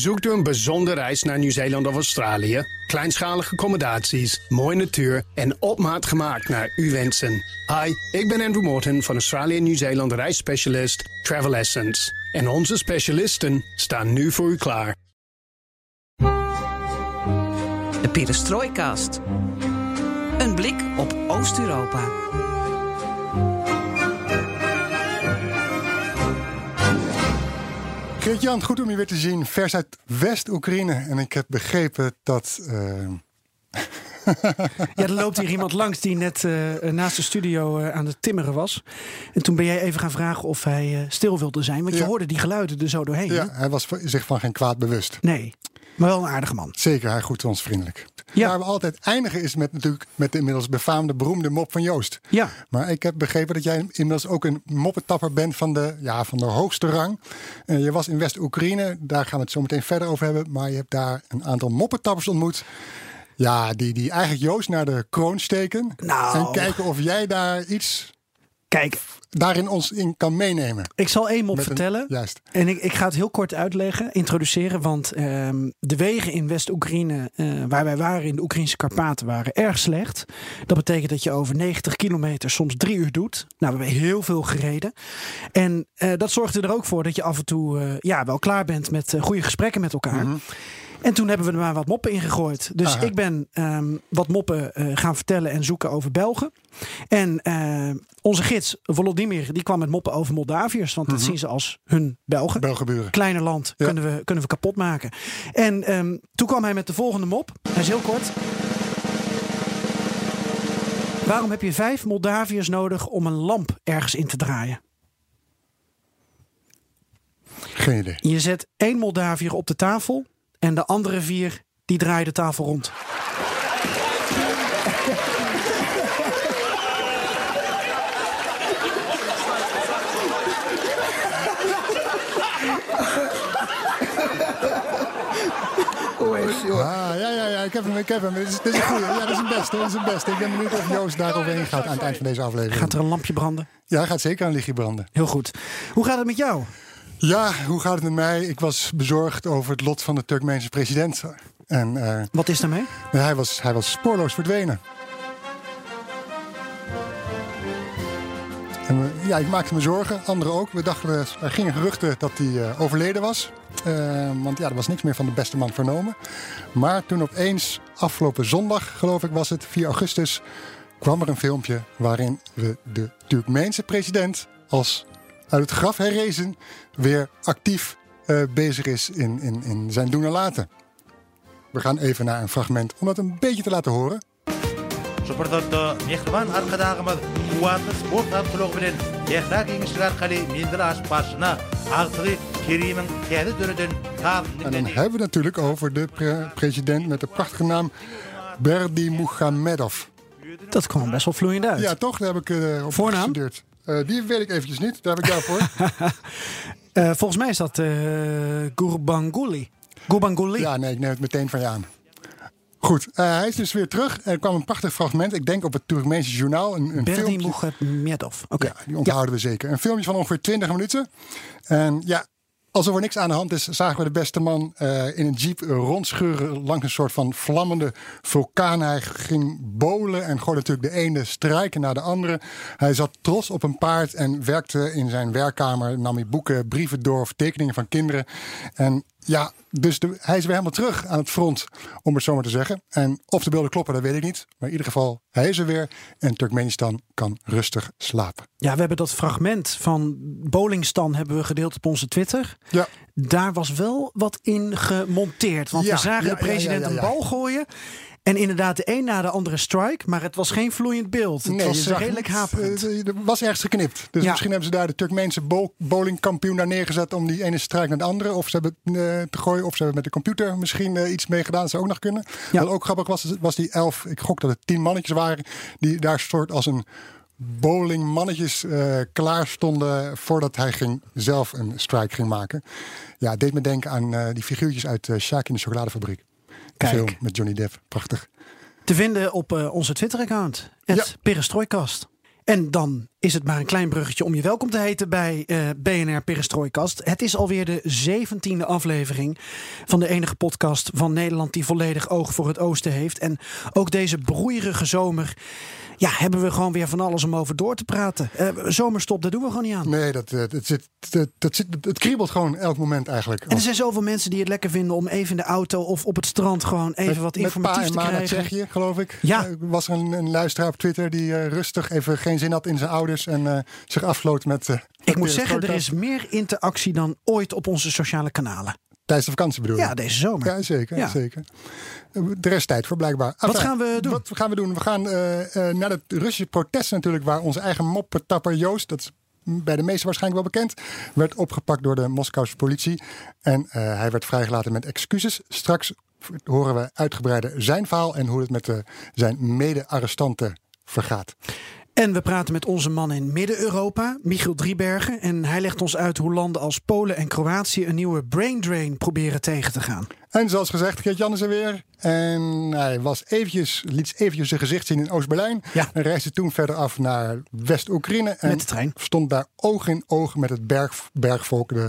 Zoekt u een bijzondere reis naar Nieuw-Zeeland of Australië? Kleinschalige accommodaties, mooie natuur en op maat gemaakt naar uw wensen. Hi, ik ben Andrew Morton van Australië Nieuw-Zeeland reisspecialist Travel Essence. En onze specialisten staan nu voor u klaar. De Perestrooikast. Een blik op Oost-Europa. Geert-Jan, goed om je weer te zien. Vers uit West-Oekraïne. En ik heb begrepen dat... Uh... Ja, er loopt hier iemand langs die net uh, naast de studio uh, aan het timmeren was. En toen ben jij even gaan vragen of hij uh, stil wilde zijn. Want je hoorde die geluiden er zo doorheen. Ja, hè? hij was zich van geen kwaad bewust. Nee, maar wel een aardige man. Zeker, hij groet ons vriendelijk. Ja. Waar we altijd eindigen is met natuurlijk met de inmiddels befaamde, beroemde mop van Joost. Ja, Maar ik heb begrepen dat jij inmiddels ook een moppetapper bent van de, ja, van de hoogste rang. Eh, je was in West-Oekraïne, daar gaan we het zo meteen verder over hebben. Maar je hebt daar een aantal moppetappers ontmoet. Ja, die, die eigenlijk Joost naar de kroon steken. Nou. En kijken of jij daar iets kijk, daarin ons in kan meenemen. ik zal één mop een- vertellen. juist. En ik, ik ga het heel kort uitleggen, introduceren. Want ehm, de wegen in West-Oekraïne, eh, waar wij waren in de Oekraïnse Karpaten, waren erg slecht. Dat betekent dat je over 90 kilometer soms drie uur doet. Nou, we hebben heel veel gereden. En eh, dat zorgde er ook voor dat je af en toe eh, ja, wel klaar bent met goede gesprekken met elkaar. En toen hebben we er maar wat moppen ingegooid. Dus Mhm. Aha. ik ben ehm, wat moppen eh, gaan vertellen en zoeken over Belgen. En eh, onze gids Volodymyr die kwam met moppen over Moldaviërs. Want dat zien ze als hun Belgen. Belgeburen. Kleiner land Mhm. Ja. kunnen, we, kunnen we kapot maken. En ehm, toen kwam hij met de volgende mop. Hij is heel kort. Waarom heb je vijf Moldaviërs nodig om een lamp ergens in te draaien? Geen idee. Je zet één Moldaviër op de tafel en de andere vier die draaien de tafel rond. Ah, ja, ja, ja, ik heb hem, ik heb hem. Dit is, dit is een goeie. Ja, dat is een beste, dat is een beste. Ik ben benieuwd of Joost daaroverheen gaat aan het eind van deze aflevering. Gaat er een lampje branden? Ja, gaat zeker een lichtje branden. Heel goed. Hoe gaat het met jou? Ja, hoe gaat het met mij? Ik was bezorgd over het lot van de Turkmeense president. En eh, Wat is daarmee? hij, was, hij was spoorloos verdwenen. En we- ja, ik maakte me zorgen, anderen ook. We dachten, eh, er gingen geruchten dat hij eh, overleden was. Eh, want ja, er was niks meer van de beste man vernomen. Maar toen opeens, afgelopen zondag geloof ik was het, 4 augustus... kwam er een filmpje waarin we de Turkmeense president als uit het graf herrezen weer actief eh, bezig is in, in, in zijn doen en laten. We gaan even naar een fragment om dat een beetje te laten horen. Tam En dan hebben we het natuurlijk over de pre- president met de prachtige naam Berdi Muhamedov. Dat kwam best wel vloeiend uit. Ja, toch? Daar heb ik eh, op Voornaam? gestudeerd. Eh, die weet ik eventjes niet. Daar heb ik daarvoor. Eh, volgens mij is dat eh Gurbanguly. Gurbanguly. ja, nee, ik neem het meteen van je aan. Goed, eh, hij is dus weer terug. Er kwam een prachtig fragment. Ik denk op het Turkmeense journaal. Een, een filmpje. Muhamedov. Oké. Ja, die onthouden we zeker. Een filmpje van ongeveer 20 minuten. En ja, alsof er niks aan de hand is, zagen we de beste man eh, in een jeep rondscheuren langs een soort van vlammende vulkaan. Hij ging bolen en gooide natuurlijk de ene strijken naar de andere. Hij zat trots op een paard en werkte in zijn werkkamer. Nam hij boeken, brieven door of tekeningen van kinderen. En ja, dus de- hij is weer helemaal terug aan het front, om het zo maar te zeggen. En of de beelden kloppen, dat weet ik niet. Maar in ieder geval, hij is er weer. En Turkmenistan kan rustig slapen. Ja, we hebben dat fragment van Bowlingstan hebben we gedeeld op onze Twitter. Ja, Daar was wel wat in gemonteerd. Want Ja, we zagen ja, de president ja. een bal gooien. En inderdaad de een na de andere strike. Maar het was geen vloeiend beeld. Het Nee, was redelijk haperend. eh, er was ergens geknipt. Dus Ja. misschien hebben ze daar de Turkmeense bo- bowlingkampioen daar neergezet om die ene strijk naar de andere. Of ze hebben eh, te gooien. Of ze hebben met de computer misschien eh, iets mee gedaan. Dat zou ook nog kunnen. Ja. Wat ook grappig was, was die elf, ik gok dat het tien mannetjes waren. Die daar soort als een bowlingmannetjes eh klaar stonden voordat hij ging, zelf een strike ging maken. Ja, deed me denken aan die figuurtjes uit uh, Sjaak in de chocoladefabriek. Kijk. film met Johnny Depp. Prachtig. Te vinden op eh, onze Twitter-account. Het Ja. En dan is het maar een klein bruggetje om je welkom te heten bij eh, BNR Perestrooikast. Het is alweer de zeventiende aflevering van de enige podcast van Nederland die volledig oog voor het oosten heeft. En ook deze broeierige zomer ja, hebben we gewoon weer van alles om over door te praten. Uh, zomerstop, daar doen we gewoon niet aan. Nee, dat, dat, zit, dat, dat zit, het kriebelt gewoon elk moment eigenlijk. En er zijn zoveel mensen die het lekker vinden om even in de auto of op het strand gewoon even wat informatie te krijgen. Met Tsjechië, geloof ik. Ja. Er was een, een luisteraar op Twitter die uh, rustig even geen zin had in zijn ouders en zich afsloot met. ik moet zeggen, er is meer interactie dan ooit op onze sociale kanalen. Tijdens de vakantie bedoel je? Ja, deze zomer. Ja, zeker. Ja. zeker. Er is tijd voor blijkbaar. Wat gaan we doen? Wat gaan we doen? We gaan uh, uh, naar het Russische protest natuurlijk, waar onze eigen moppetapper Joost, dat is bij de meesten waarschijnlijk wel bekend, werd opgepakt door de Moskouse politie. En uh, hij werd vrijgelaten met excuses. Straks horen we uitgebreider zijn verhaal en hoe het met de, zijn mede-arrestanten vergaat. En we praten met onze man in Midden-Europa, Michiel Driebergen. En hij legt ons uit hoe landen als Polen en Kroatië een nieuwe brain drain proberen tegen te gaan. En zoals gezegd, Geert-Jan is er weer. En hij was eventjes, liet eventjes zijn gezicht zien in Oost-Berlijn. Ja. En reisde toen verder af naar West-Oekraïne. Met de trein. Stond daar oog in oog met het berg, bergvolk, de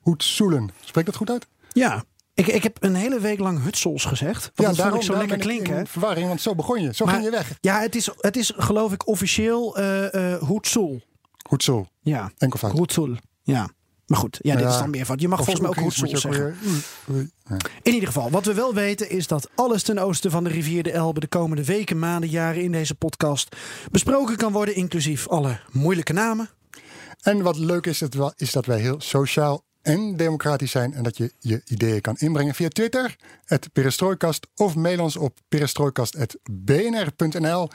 Hoetsoelen. Spreekt dat goed uit? Ja, ik, ik heb een hele week lang Hutsels gezegd. Want ja, dat vond ik zo lekker klinken. verwarring, want zo begon je. Zo ging je weg. Ja, het is, het is geloof ik officieel uh, uh, Hoetsul. Hoetsul. Ja. Enkelvoud. Hoetsul. Ja. Maar goed, ja, dit is dan meer van. Je mag volgens mij ook Hoetsul zeggen. In ieder geval, wat we wel weten is dat alles ten oosten van de rivier de Elbe de komende weken, maanden, jaren in deze podcast besproken kan worden, inclusief alle moeilijke namen. En wat leuk is, is dat wij heel sociaal en democratisch zijn en dat je je ideeën kan inbrengen via Twitter, het Perestrooikast of mail ons op perestrooikast.bnr.nl.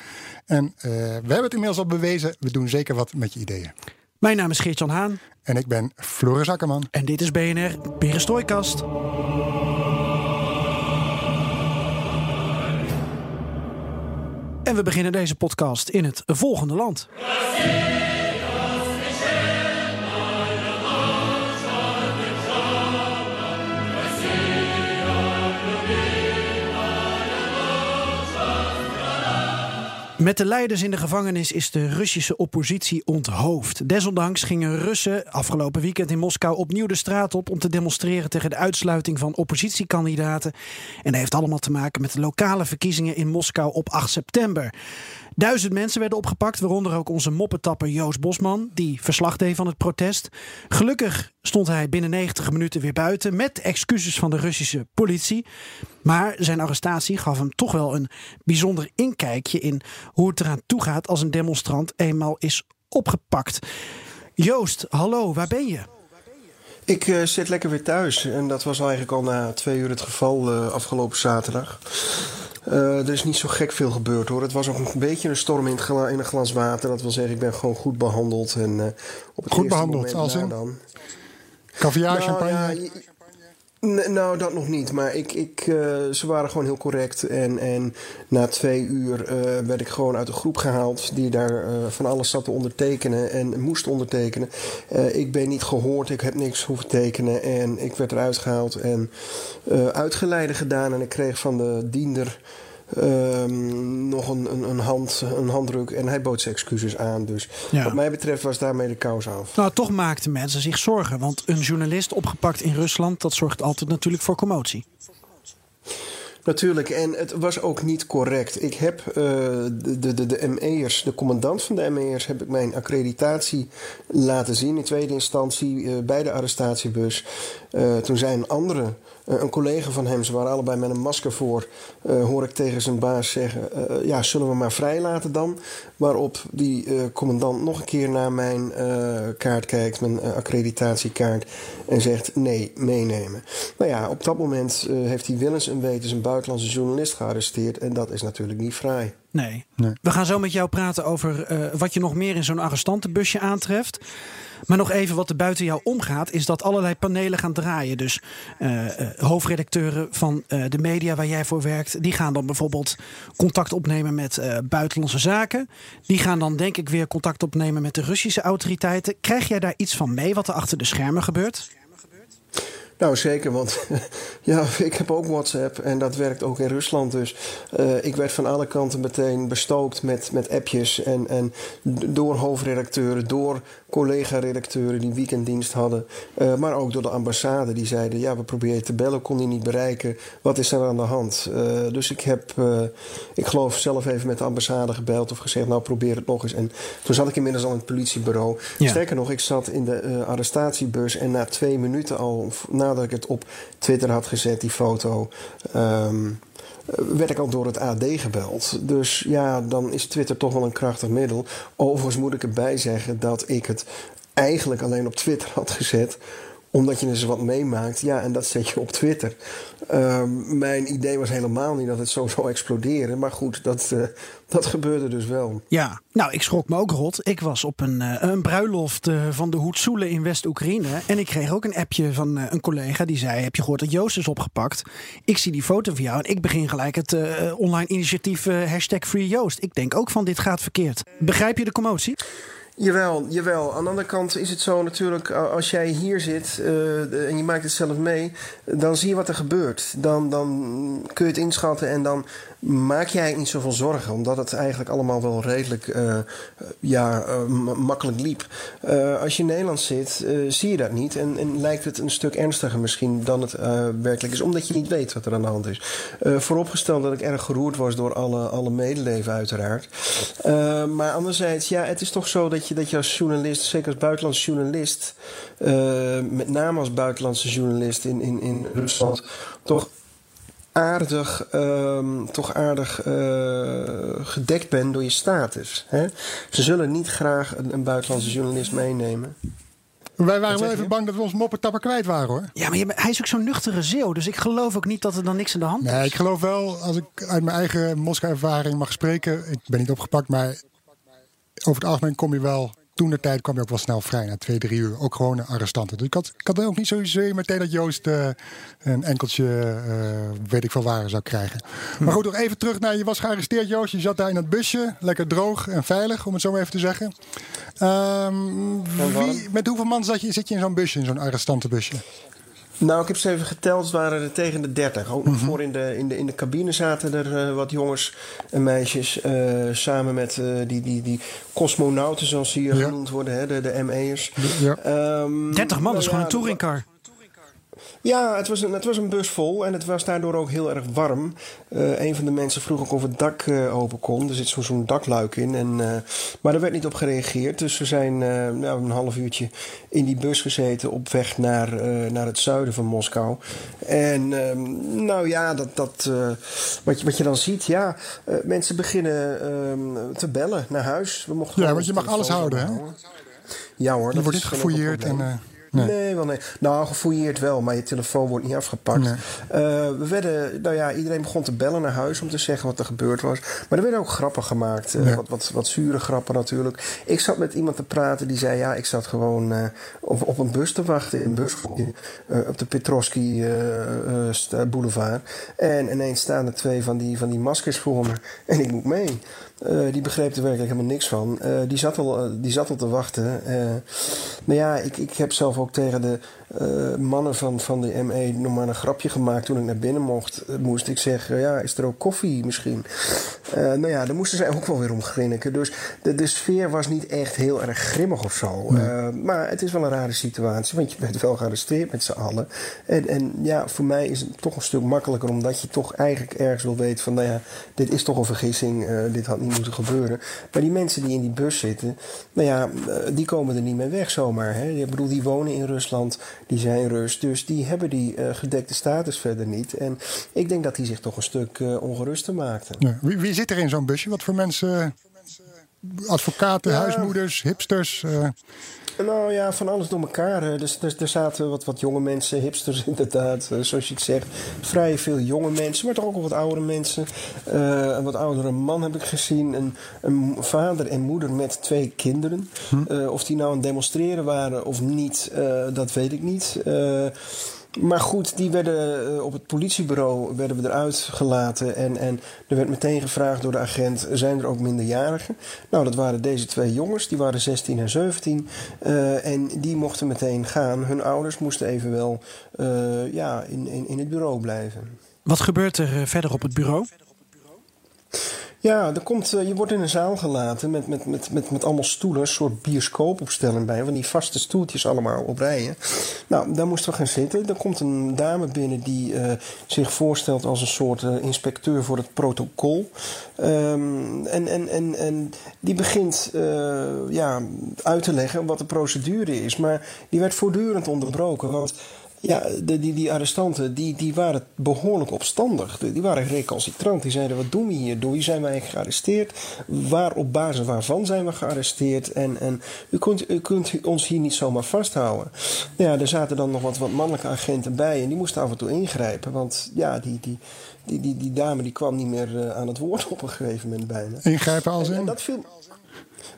En uh, we hebben het inmiddels al bewezen, we doen zeker wat met je ideeën. Mijn naam is Geert-Jan Haan. En ik ben Floris Akkerman. En dit is BNR Perestrooikast. En we beginnen deze podcast in het volgende land. Met de leiders in de gevangenis is de Russische oppositie onthoofd. Desondanks gingen Russen afgelopen weekend in Moskou opnieuw de straat op om te demonstreren tegen de uitsluiting van oppositiekandidaten. En dat heeft allemaal te maken met de lokale verkiezingen in Moskou op 8 september. Duizend mensen werden opgepakt, waaronder ook onze moppetapper Joost Bosman, die verslag deed van het protest. Gelukkig stond hij binnen 90 minuten weer buiten met excuses van de Russische politie. Maar zijn arrestatie gaf hem toch wel een bijzonder inkijkje in hoe het eraan toe gaat als een demonstrant eenmaal is opgepakt. Joost, hallo, waar ben je? Ik uh, zit lekker weer thuis. En dat was eigenlijk al na twee uur het geval uh, afgelopen zaterdag. Uh, er is niet zo gek veel gebeurd hoor. Het was ook een beetje een storm in, een glas water. Dat wil zeggen, ik ben gewoon goed behandeld. En, uh, op het goed behandeld, als in? Dan... Caviar, nou, champagne? Ja, nou, dat nog niet. Maar ik, ik, uh, ze waren gewoon heel correct. En, en na twee uur uh, werd ik gewoon uit de groep gehaald. Die daar uh, van alles zat te ondertekenen en moest ondertekenen. ik ben niet gehoord, ik heb niks hoeven tekenen. En ik werd eruit gehaald en uitgeleide gedaan. En ik kreeg van de diender Um, nog een, een, een, hand, een handdruk en hij bood zijn excuses aan. Dus wat mij betreft was daarmee de kous af. Nou, toch maakten mensen zich zorgen. Want een journalist opgepakt in Rusland, dat zorgt altijd natuurlijk voor commotie. Natuurlijk, en het was ook niet correct. Ik heb uh, de, de, de, de ME'ers, de commandant van de ME'ers, heb ik mijn accreditatie laten zien in tweede instantie uh, bij de arrestatiebus. Uh, toen zei een andere eh, een collega van hem, ze waren allebei met een masker voor, uh, hoor ik tegen zijn baas zeggen: uh, Ja, zullen we maar vrijlaten dan? Waarop die commandant nog een keer naar mijn kaart kijkt, mijn accreditatiekaart, en zegt: Nee, meenemen. Nou ja, op dat moment heeft hij willens en wetens een buitenlandse journalist gearresteerd, en dat is natuurlijk niet vrij. Nee. nee. We gaan zo met jou praten over wat je nog meer in zo'n arrestantenbusje aantreft. Maar nog even wat er buiten jou omgaat, is dat allerlei panelen gaan draaien. Dus uh, hoofdredacteuren van uh, de media waar jij voor werkt, die gaan dan bijvoorbeeld contact opnemen met buitenlandse zaken. Die gaan dan denk ik weer contact opnemen met de Russische autoriteiten. Krijg jij daar iets van mee wat er achter de schermen gebeurt? Nou, zeker, want ja, ik heb ook WhatsApp en dat werkt ook in Rusland. Dus uh, ik werd van alle kanten meteen bestookt met, met appjes. En, en door hoofdredacteuren, door collega-redacteuren die weekenddienst hadden. Uh, maar ook door de ambassade die zeiden: Ja, we proberen te bellen, kon die niet bereiken. Wat is er aan de hand? Uh, dus ik heb, ik geloof, zelf even met de ambassade gebeld of gezegd: Nou, probeer het nog eens. En toen zat ik inmiddels al in het politiebureau. Ja. Sterker nog, ik zat in de arrestatiebus en na twee minuten al. Na nadat ik het op Twitter had gezet, die foto. Um, werd ik al door het AD gebeld. Dus ja, dan is Twitter toch wel een krachtig middel. Overigens moet ik erbij zeggen dat ik het eigenlijk alleen op Twitter had gezet omdat je eens wat meemaakt, ja, en dat zet je op Twitter. Uh, mijn idee was helemaal niet dat het zo zou exploderen. Maar goed, dat, uh, dat gebeurde dus wel. Ja, nou, ik schrok me ook rot. Ik was op een, uh, een bruiloft uh, van de Hoetsoelen in West-Oekraïne. En ik kreeg ook een appje van een collega die zei: Heb je gehoord dat Joost is opgepakt? Ik zie die foto van jou en ik begin gelijk het online initiatief hashtag Free Joost. Ik denk ook van: dit gaat verkeerd. Begrijp je de commotie? Jawel, jawel. Aan de andere kant is het zo natuurlijk, als jij hier zit uh, en je maakt het zelf mee, dan zie je wat er gebeurt. Dan, dan kun je het inschatten en dan maak eigenlijk niet zoveel zorgen, omdat het eigenlijk allemaal wel redelijk uh, ja, uh, makkelijk liep. als je in Nederland zit, zie je dat niet en, en, lijkt het een stuk ernstiger misschien dan het werkelijk is, omdat je niet weet wat er aan de hand is. vooropgesteld dat ik erg geroerd was door alle, alle medeleven, uiteraard. maar anderzijds, ja, het is toch zo dat je dat je als journalist, zeker als buitenlandse journalist, met name als buitenlandse journalist in, in, in Rusland, toch aardig, um, toch aardig uh, gedekt bent door je status. Hè? Ze zullen niet graag een, een buitenlandse journalist meenemen. Wij waren wel even bang dat we ons moppetappen kwijt waren hoor. Ja, maar hij is ook zo'n nuchtere zeeuw. Dus ik geloof ook niet dat er dan niks aan de hand is. Nee, ik geloof wel, als ik uit mijn eigen Moskou-ervaring mag spreken. Ik ben niet opgepakt, maar over het algemeen kom je wel. Toen de tijd kwam je ook wel snel vrij na twee, drie uur. Ook gewoon arrestanten. Dus ik had, ik had ook niet zozeer meteen dat Joost uh, een enkeltje, uh, weet ik veel waar, zou krijgen. Hm. Maar goed, nog even terug naar je was gearresteerd, Joost. Je zat daar in dat busje, lekker droog en veilig, om het zo even te zeggen. Um, wie, met hoeveel man zat je, zit je in zo'n busje, in zo'n arrestantenbusje? Nou, ik heb ze even geteld. Het waren er tegen de 30. Ook nog mhm. voor in de, in, de, in de cabine zaten er uh, wat jongens en meisjes. Uh, samen met uh, die, die, die cosmonauten, zoals ze hier ja. genoemd worden, hè, de, de ME'ers. Ja. Um, 30 man, dat is gewoon een touringcar. Ja, het was, een, het was een bus vol en het was daardoor ook heel erg warm. Uh, een van de mensen vroeg ook of het dak uh, open kon. Er zit zo'n zo dakluik in. En, uh, maar er werd niet op gereageerd. Dus we zijn nou, een half uurtje in die bus gezeten op weg naar, naar het zuiden van Moskou. En ehm, nou ja, dat, dat, wat, je, wat je dan ziet, ja, mensen beginnen ehm, te bellen naar huis. We mochten ja, want je mag alles houden, hè? Ja hoor. Je wordt niet gefouilleerd en... Nee. wel nee. Nou, gefouilleerd wel, maar je telefoon wordt niet afgepakt. Nee. Uh, we werden, nou ja, iedereen begon te bellen naar huis om te zeggen wat er gebeurd was. Maar er werden ook grappen gemaakt. Uh, wat, wat, wat zure grappen natuurlijk. Ik zat met iemand te praten die zei: Ja, ik zat gewoon uh, op, op een bus te wachten in bus op de Petrovski Boulevard. En ineens staan er twee van die, van die maskers voor me. En ik moet mee. Uh, die begreep er werkelijk helemaal niks van. Uh, die, zat al, uh, die zat al te wachten. nou ja, ik, ik heb zelf ook tegen de mannen van, van de ME nog maar een grapje gemaakt toen ik naar binnen mocht. moest ik zeggen, ja, is er ook koffie misschien? nou ja, daar moesten zij ook wel weer om grinniken. Dus de, de sfeer was niet echt heel erg grimmig of zo. Nee. maar het is wel een rare situatie, want je bent wel gearresteerd met z'n allen. En, en ja, voor mij is het toch een stuk makkelijker, omdat je toch eigenlijk ergens wil weten van, nou ja, dit is toch een vergissing, dit had niet moeten gebeuren. Maar die mensen die in die bus zitten, nou ja, eh, die komen er niet meer weg zomaar. Hè? Ik bedoel, die wonen in Rusland, die zijn Rus, dus die hebben die uh, gedekte status verder niet. En ik denk dat die zich toch een stuk uh, ongeruster maakten. Ja. Wie, wie, zit er in zo'n busje? Wat voor mensen? Advocaten, ja. huismoeders, hipsters? Nou ja, van alles door elkaar. Dus, dus er zaten wat, wat jonge mensen, hipsters inderdaad, eh, zoals je het zegt. Vrij veel jonge mensen, maar toch ook wat oudere mensen. Uh, een wat oudere man heb ik gezien. Een, een vader en moeder met twee kinderen. Hm. Uh, of die nou aan het demonstreren waren of niet, uh, dat weet ik niet. Maar goed, die werden eh, op het politiebureau werden we eruit gelaten. En, en er werd meteen gevraagd door de agent: zijn er ook minderjarigen? Nou, dat waren deze twee jongens, die waren 16 en 17. Uh, en die mochten meteen gaan. Hun ouders moesten evenwel uh, ja, in, in, in het bureau blijven. Wat gebeurt er verder op het bureau? Ja, er komt, je wordt in een zaal gelaten met, met, met, met, met allemaal stoelen, een soort bioscoopopstelling bij, van die vaste stoeltjes allemaal op rijen. Nou, daar moesten we gaan zitten. Er komt een dame binnen die uh, zich voorstelt als een soort uh, inspecteur voor het protocol. Um, en, en, en, en die begint ja, uit te leggen wat de procedure is. Maar die werd voortdurend onderbroken. Want ja, de, die, die arrestanten die, die waren behoorlijk opstandig. Die waren recalcitrant. Die zeiden: wat doen we hier? Door wie zijn wij gearresteerd? Waar op basis waarvan zijn we gearresteerd? En, en u, kunt, u kunt ons hier niet zomaar vasthouden. Ja, er zaten dan nog wat, wat mannelijke agenten bij en die moesten af en toe ingrijpen. Want ja, die, die, die, die, die dame die kwam niet meer uh, aan het woord op een gegeven moment bijna. Ingrijpen als in? En, en dat viel.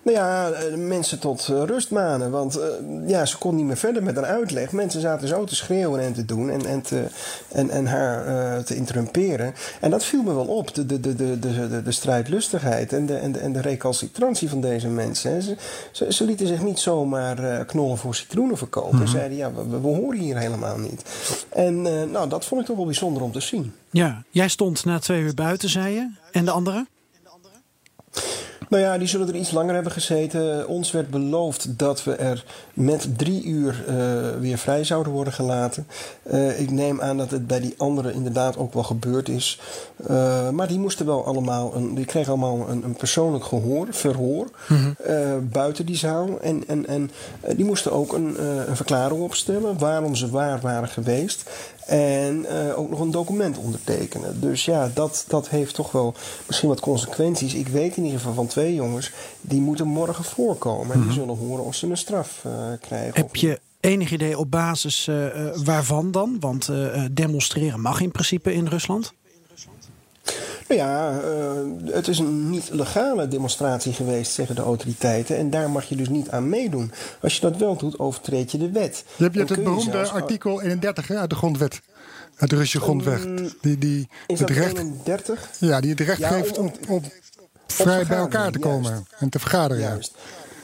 Nou ja, mensen tot rust manen. Want uh, ja, ze kon niet meer verder met haar uitleg. Mensen zaten zo te schreeuwen en te doen en, en, te, en, en haar uh, te interrumperen. En dat viel me wel op. De, de, de, de, de, de strijdlustigheid en de, en, de, en de recalcitrantie van deze mensen. Ze, ze, ze, lieten zich niet zomaar knollen voor citroenen verkopen. Mm -hmm. Zeiden, ja, we, we, horen hier helemaal niet. En nou, dat vond ik toch wel bijzonder om te zien. Ja, jij stond na twee uur buiten, zei je. En de anderen? Nou ja, die zullen er iets langer hebben gezeten. Ons werd beloofd dat we er met drie uur uh, weer vrij zouden worden gelaten. Uh, ik neem aan dat het bij die anderen inderdaad ook wel gebeurd is. Uh, maar die moesten wel allemaal, een, die kregen allemaal een, een persoonlijk gehoor, verhoor mm -hmm. buiten die zaal. En, en, en die moesten ook een, een verklaring opstellen waarom ze waar waren geweest. En uh, ook nog een document ondertekenen. Dus ja, dat, dat heeft toch wel misschien wat consequenties. Ik weet in ieder geval van twee jongens, die moeten morgen voorkomen. En die zullen horen of ze een straf uh, krijgen. Heb je enig idee op basis uh, waarvan dan? Want demonstreren mag in principe in Rusland. Nou ja, uh, het is een niet legale demonstratie geweest, zeggen de autoriteiten. En daar mag je dus niet aan meedoen. Als je dat wel doet, overtreed je de wet. Je hebt, het beroemde zelfs... artikel 31 uit de grondwet. Uit de Russische grondwet. Die, die is het recht, 31? Ja, die het recht ja, geeft om, om, om vrij bij elkaar te komen juist. en te vergaderen. Juist.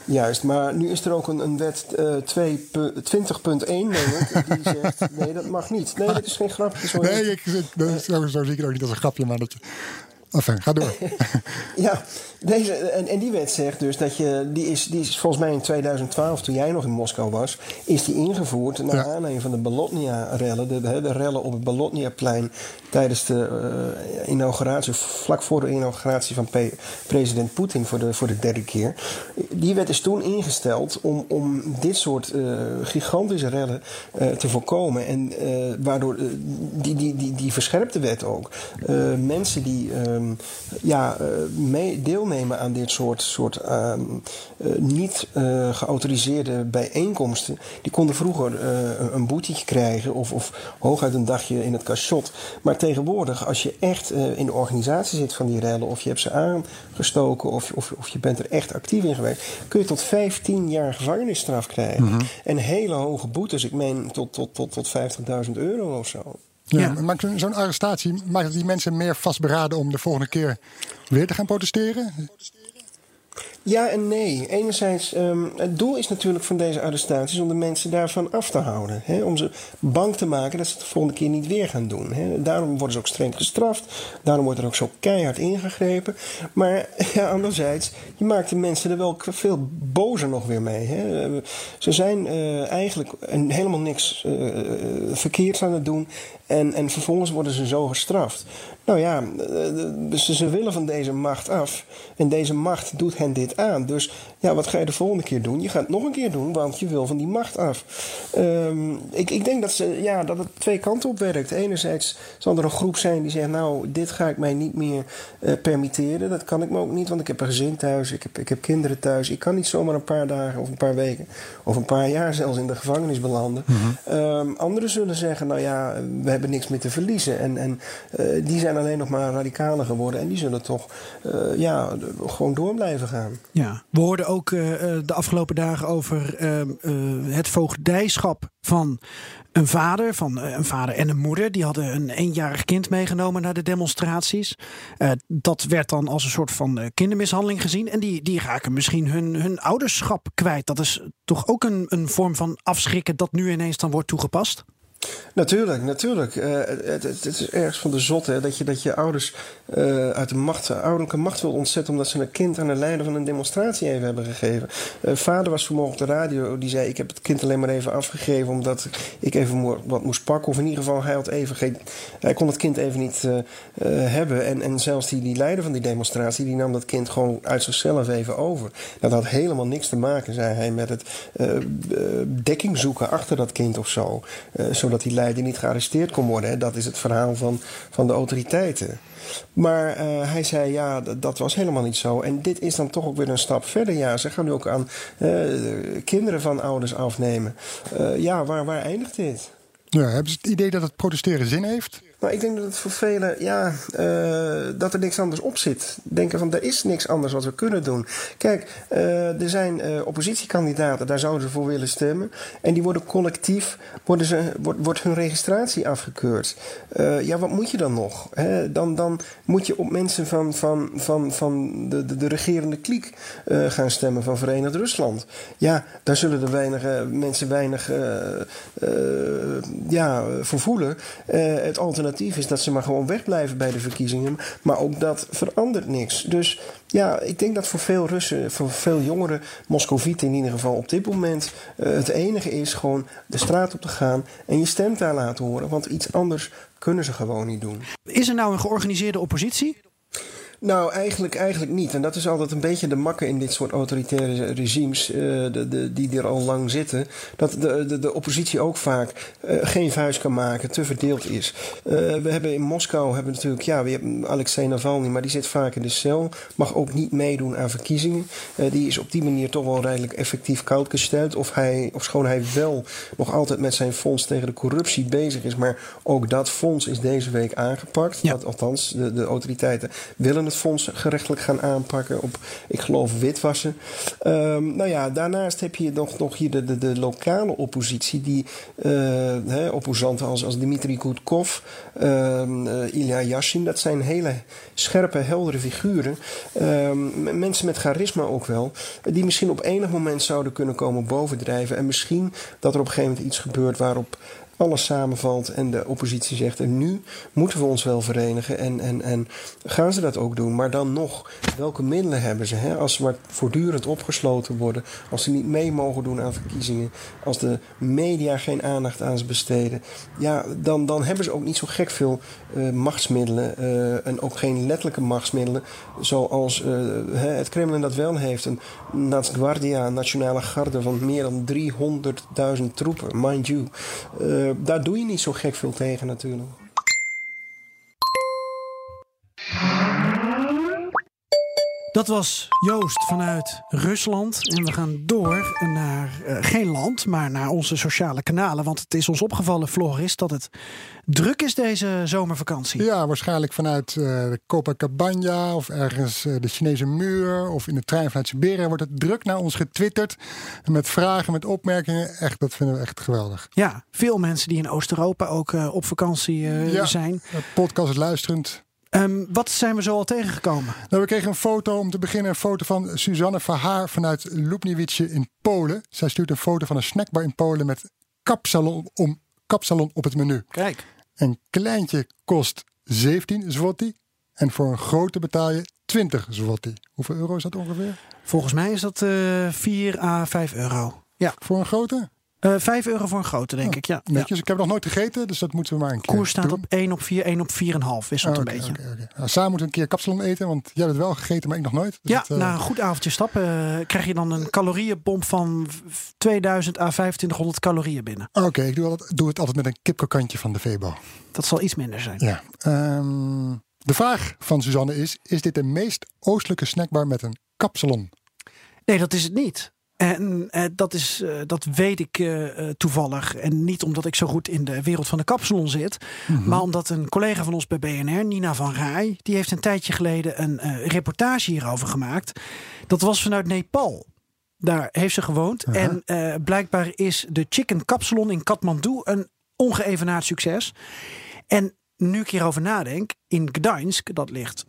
Juist, maar nu is er ook een, een wet uh, 2, 20.1, denk ik, die zegt: nee, dat mag niet. Nee, dat is geen grapje. Nee, ik, dat zo, zo zie ik het ook niet als een grapje, maar dat. Enfin, ga door. ja, deze, en, en die wet zegt dus dat je. Die is, die is volgens mij in 2012, toen jij nog in Moskou was. Is die ingevoerd naar ja. aanleiding van de Bolotnia-rellen. De, de, de, rellen op het Bolotnia-plein. tijdens de uh, inauguratie. vlak voor de inauguratie van P president Poetin voor de, voor de derde keer. Die wet is toen ingesteld om, om dit soort uh, gigantische rellen uh, te voorkomen. En waardoor. die, die, die, die verscherpte wet ook. mensen die. Um, ja, mee, deelnemen aan dit soort, soort uh, uh, niet uh, geautoriseerde bijeenkomsten, die konden vroeger een boetetje krijgen of, of hooguit een dagje in het cachot. Maar tegenwoordig, als je echt in de organisatie zit van die rellen, of je hebt ze aangestoken, of, of, of je bent er echt actief in geweest, kun je tot 15 jaar gevangenisstraf krijgen. Mm -hmm. En hele hoge boetes, ik meen tot, tot, tot, tot 50.000 euro of zo. Ja, ja. Maar zo'n arrestatie maakt die mensen meer vastberaden om de volgende keer weer te gaan protesteren? Ja en nee. Enerzijds, um, het doel is natuurlijk van deze arrestaties om de mensen daarvan af te houden. Hè? Om ze bang te maken dat ze het de volgende keer niet weer gaan doen. Hè? Daarom worden ze ook streng gestraft. Daarom wordt er ook zo keihard ingegrepen. Maar ja, anderzijds, je maakt de mensen er wel veel bozer nog weer mee. Hè? Ze zijn uh, eigenlijk helemaal niks uh, verkeerds aan het doen. En, en vervolgens worden ze zo gestraft. Nou ja, dus ze willen van deze macht af. En deze macht doet hen dit aan. Dus ja, wat ga je de volgende keer doen? Je gaat het nog een keer doen, want je wil van die macht af. Um, ik, ik denk dat, ze, ja, dat het twee kanten op werkt. Enerzijds zal er een groep zijn die zegt: Nou, dit ga ik mij niet meer uh, permitteren. Dat kan ik me ook niet, want ik heb een gezin thuis, ik heb, ik heb kinderen thuis. Ik kan niet zomaar een paar dagen of een paar weken of een paar jaar zelfs in de gevangenis belanden. Mm -hmm. um, anderen zullen zeggen: Nou ja, we hebben niks meer te verliezen. En, en uh, die zijn alleen nog maar radicaler geworden. En die zullen toch uh, ja, gewoon door blijven gaan. Ja, we hoorden ook uh, de afgelopen dagen over uh, het voogdijschap van Een vader, van, een vader en een moeder, die hadden een eenjarig kind meegenomen naar de demonstraties. dat werd dan als een soort van kindermishandeling gezien. En die, die raken misschien hun, hun ouderschap kwijt. Dat is toch ook een, een vorm van afschrikken dat nu ineens dan wordt toegepast? Natuurlijk, natuurlijk. Uh, het, het, is ergens van de zot hè, dat, je, dat je ouders uh, uit de macht, ouderlijke macht wil ontzetten omdat ze een kind aan de leider van een demonstratie even hebben gegeven. Uh, vader was vanmorgen op de radio, die zei: Ik heb het kind alleen maar even afgegeven omdat ik even wat moest pakken. Of in ieder geval, hij, had even geen, hij kon het kind even niet hebben. En, en zelfs die, die leider van die demonstratie, die nam dat kind gewoon uit zichzelf even over. Dat had helemaal niks te maken, zei hij, met het dekking zoeken achter dat kind of zo. Zodat dat die leider niet gearresteerd kon worden. Dat is het verhaal van, van de autoriteiten. Maar uh, hij zei, ja, dat, was helemaal niet zo. En dit is dan toch ook weer een stap verder. Ja, ze gaan nu ook aan uh, kinderen van ouders afnemen. Uh, ja, waar, waar eindigt dit? Ja, hebben ze het idee dat het protesteren zin heeft? Nou, ik denk dat het voor velen, ja, uh, dat er niks anders op zit. Denken van, er is niks anders wat we kunnen doen. Kijk, uh, er zijn uh, oppositiekandidaten, daar zouden ze voor willen stemmen. En die worden collectief, worden ze, wordt, wordt hun registratie afgekeurd. ja, wat moet je dan nog? Dan, dan moet je op mensen van, van, van, van de, de, de regerende kliek gaan stemmen van Verenigd Rusland. Ja, daar zullen de weinige, mensen weinig ja, voor voelen. het alternatief is dat ze maar gewoon wegblijven bij de verkiezingen. Maar ook dat verandert niks. Dus ja, ik denk dat voor veel Russen, voor veel jongeren, Moscovieten in ieder geval op dit moment, uh, het enige is gewoon de straat op te gaan en je stem daar laten horen. Want iets anders kunnen ze gewoon niet doen. Is er nou een georganiseerde oppositie? Nou, eigenlijk, eigenlijk niet. En dat is altijd een beetje de makke in dit soort autoritaire regimes, uh, de, de, die er al lang zitten. Dat de, de, de oppositie ook vaak uh, geen vuist kan maken, te verdeeld is. Uh, we hebben in Moskou hebben natuurlijk, ja, we hebben Alexei Navalny, maar die zit vaak in de cel. Mag ook niet meedoen aan verkiezingen. die is op die manier toch wel redelijk effectief koud gesteld. Of hij, of schoon hij wel nog altijd met zijn fonds tegen de corruptie bezig is. Maar ook dat fonds is deze week aangepakt. Ja. Dat, althans, de, de autoriteiten willen het fonds gerechtelijk gaan aanpakken op, ik geloof, witwassen. Um, nou ja, daarnaast heb je nog, nog hier de, de, lokale oppositie, die uh, hè, opposanten als, als Dmitri Gudkov, uh, Ilya Yashin, dat zijn hele scherpe, heldere figuren. Um, mensen met charisma ook wel, die misschien op enig moment zouden kunnen komen bovendrijven. En misschien dat er op een gegeven moment iets gebeurt waarop alles samenvalt en de oppositie zegt: en nu moeten we ons wel verenigen en, en, en gaan ze dat ook doen. Maar dan nog, welke middelen hebben ze? Hè? Als ze maar voortdurend opgesloten worden, als ze niet mee mogen doen aan verkiezingen, als de media geen aandacht aan ze besteden, ja, dan, dan hebben ze ook niet zo gek veel uh, machtsmiddelen uh, en ook geen letterlijke machtsmiddelen, zoals uh, het Kremlin dat wel heeft. Een Nadzguardia, een nationale garde van meer dan 300.000 troepen, mind you. Eh, daar doe je niet zo gek veel tegen natuurlijk. Dat was Joost vanuit Rusland. En we gaan door naar uh, geen land, maar naar onze sociale kanalen. Want het is ons opgevallen, Floris, dat het druk is deze zomervakantie. Ja, waarschijnlijk vanuit uh, Copacabana of ergens uh, de Chinese muur of in de trein vanuit Siberië wordt het druk naar ons getwitterd. Met vragen, met opmerkingen. Echt, dat vinden we echt geweldig. Ja, veel mensen die in Oost-Europa ook op vakantie ja, zijn. Podcast luisterend. Um, wat zijn we zo al tegengekomen? Nou, we kregen een foto, om te beginnen, een foto van Suzanne Verhaar vanuit Lubniewice in Polen. Zij stuurt een foto van een snackbar in Polen met kapsalon, om, kapsalon op het menu. Kijk. Een kleintje kost 17 zloty en voor een grote betaal je 20 zloty. Hoeveel euro is dat ongeveer? Volgens mij is dat uh, eh, 4 à 5 euro. Ja. Voor een grote? Uh, eh, 5 euro voor een grote, denk oh, ik. Ja. Netjes. Ik heb nog nooit gegeten, dus dat moeten we maar een keer. Koers staat doen. op 1 op 4, 1 op 4,5 wisselt okay, een beetje. Okay, okay. Nou, samen moeten we een keer kapsalon eten, want jij hebt het wel gegeten, maar ik nog nooit. Dus ja, het, uh... na een goed avondje stappen uh, krijg je dan een calorieënbom van 2000 à 2500 calorieën binnen. Oké, ik doe, altijd, doe het altijd met een kipkokantje van de Vebo. Dat zal iets minder zijn. Ja. Um, de vraag van Suzanne is: is dit de meest oostelijke snackbar met een kapsalon? Nee, dat is het niet. En eh, dat, is, uh, dat weet ik uh, toevallig. En niet omdat ik zo goed in de wereld van de kapsalon zit. Mm -hmm. Maar omdat een collega van ons bij BNR, Nina van Rij... die heeft een tijdje geleden een reportage hierover gemaakt. Dat was vanuit Nepal. Daar heeft ze gewoond. -huh. En blijkbaar is de Chicken Kapsalon in Kathmandu een ongeëvenaard succes. En nu ik hierover nadenk, in Gdańsk, dat ligt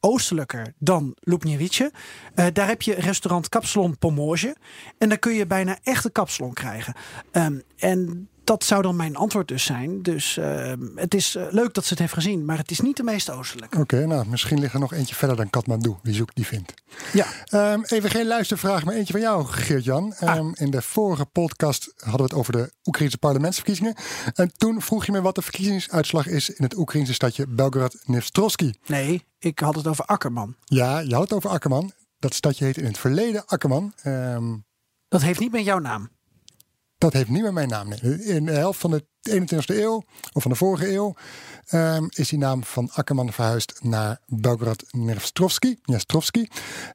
oostelijker dan Lubniewice. Uh, daar heb je restaurant Kapsalon Pomorze. En daar kun je bijna echte kapsalon krijgen. Um, en dat zou dan mijn antwoord dus zijn. Dus uh, het is uh, leuk dat ze het heeft gezien, maar het is niet de meest oostelijke. Oké, nou misschien ligt er nog eentje verder dan Kathmandu. Wie zoekt, die vindt. Ja. Um, even geen luistervraag, maar eentje van jou, Geert-Jan. Um, ah. In de vorige podcast hadden we het over de Oekraïnse parlementsverkiezingen. En toen vroeg je me wat de verkiezingsuitslag is in het Oekraïnse stadje Belgorod-Nevstrovski. Nee, ik had het over Akkerman. Ja, je had het over Akkerman. Dat stadje heette in het verleden Akkerman. Um, dat heeft niet met jouw naam. Dat heeft niet meer mijn naam. In de helft van de 21e eeuw, of van de vorige eeuw, um, is die naam van Akkerman verhuisd naar Belgrad. Nevstrovski.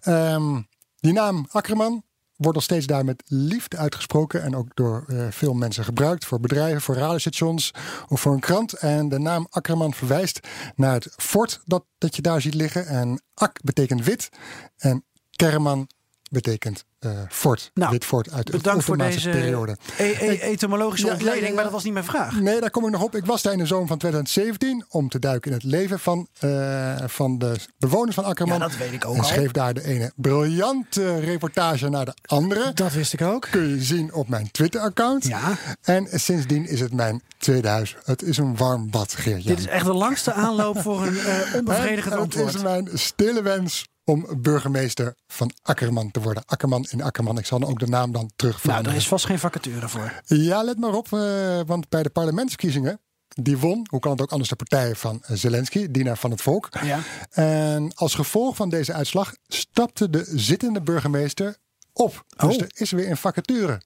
Um, die naam Akkerman wordt nog steeds daar met liefde uitgesproken en ook door uh, veel mensen gebruikt voor bedrijven, voor radiostations of voor een krant. En de naam Akkerman verwijst naar het fort dat, dat je daar ziet liggen. En Ak betekent wit en Kerman betekent uh, fort. Nou, dit fort uit bedankt voor deze periode. E e etymologische ontleding, ja, ja, maar dat was niet mijn vraag. Nee, daar kom ik nog op. Ik was daar in de zomer van 2017 om te duiken in het leven van, uh, van de bewoners van Akkerman. Ja, dat weet ik ook En schreef daar de ene briljante reportage naar de andere. Dat wist ik ook. Kun je zien op mijn Twitter-account. Ja. En sindsdien is het mijn tweede huis. Het is een warm bad, Geert. Dit is echt de langste aanloop voor een uh, onbevredigend en antwoord. Het is mijn stille wens om burgemeester van Akkerman te worden. Akkerman in Akkerman. Ik zal ook de naam dan terug Nou, daar is vast geen vacature voor. Ja, let maar op, uh, want bij de parlementsverkiezingen die won, hoe kan het ook anders, de partij van Zelensky, dienaar van het volk. Ja. En als gevolg van deze uitslag stapte de zittende burgemeester op. Dus Oh. er is weer een vacature.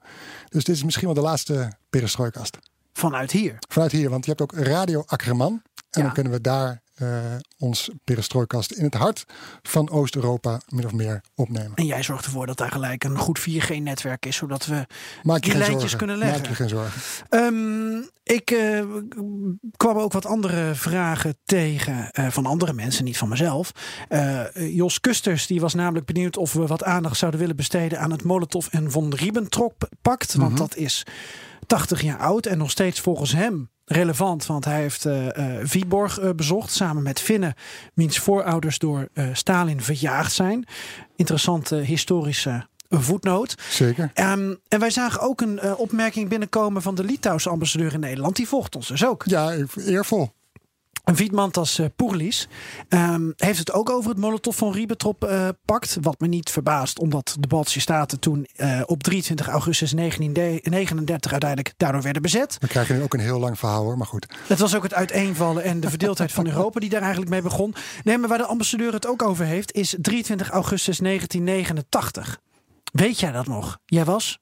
Dus dit is misschien wel de laatste perestrooikast. Vanuit hier. Vanuit hier, want je hebt ook Radio Akkerman. En Ja. dan kunnen we daar uh, ons perestrooikast in het hart van Oost-Europa min of meer opnemen. En jij zorgt ervoor dat daar gelijk een goed 4G-netwerk is, zodat we Maak je die lijntjes zorgen. kunnen leggen. Maak je geen zorgen. Um, ik uh, kwam ook wat andere vragen tegen uh, van andere mensen, niet van mezelf. Jos Kusters die was namelijk benieuwd of we wat aandacht zouden willen besteden aan het Molotov en von Ribbentrop-pact. Want Mhm. dat is 80 jaar oud en nog steeds volgens hem relevant, want hij heeft uh, uh, Viborg uh, bezocht samen met Finnen, wiens voorouders door Stalin verjaagd zijn. Interessante historische voetnoot. Zeker. Um, en wij zagen ook een opmerking binnenkomen van de Litouwse ambassadeur in Nederland. Die volgt ons dus ook. Ja, eervol. En Vietmantas uh, Poerlies um, heeft het ook over het Molotov van Ribbentrop-pact. Uh, wat me niet verbaast, omdat de Baltische Staten toen uh, op 23 augustus 1939 uiteindelijk daardoor werden bezet. We krijgen nu ook een heel lang verhaal hoor, maar goed. Het was ook het uiteenvallen en de verdeeldheid van Europa die daar eigenlijk mee begon. Nee, maar waar de ambassadeur het ook over heeft, is 23 augustus 1989. Weet jij dat nog? Jij was?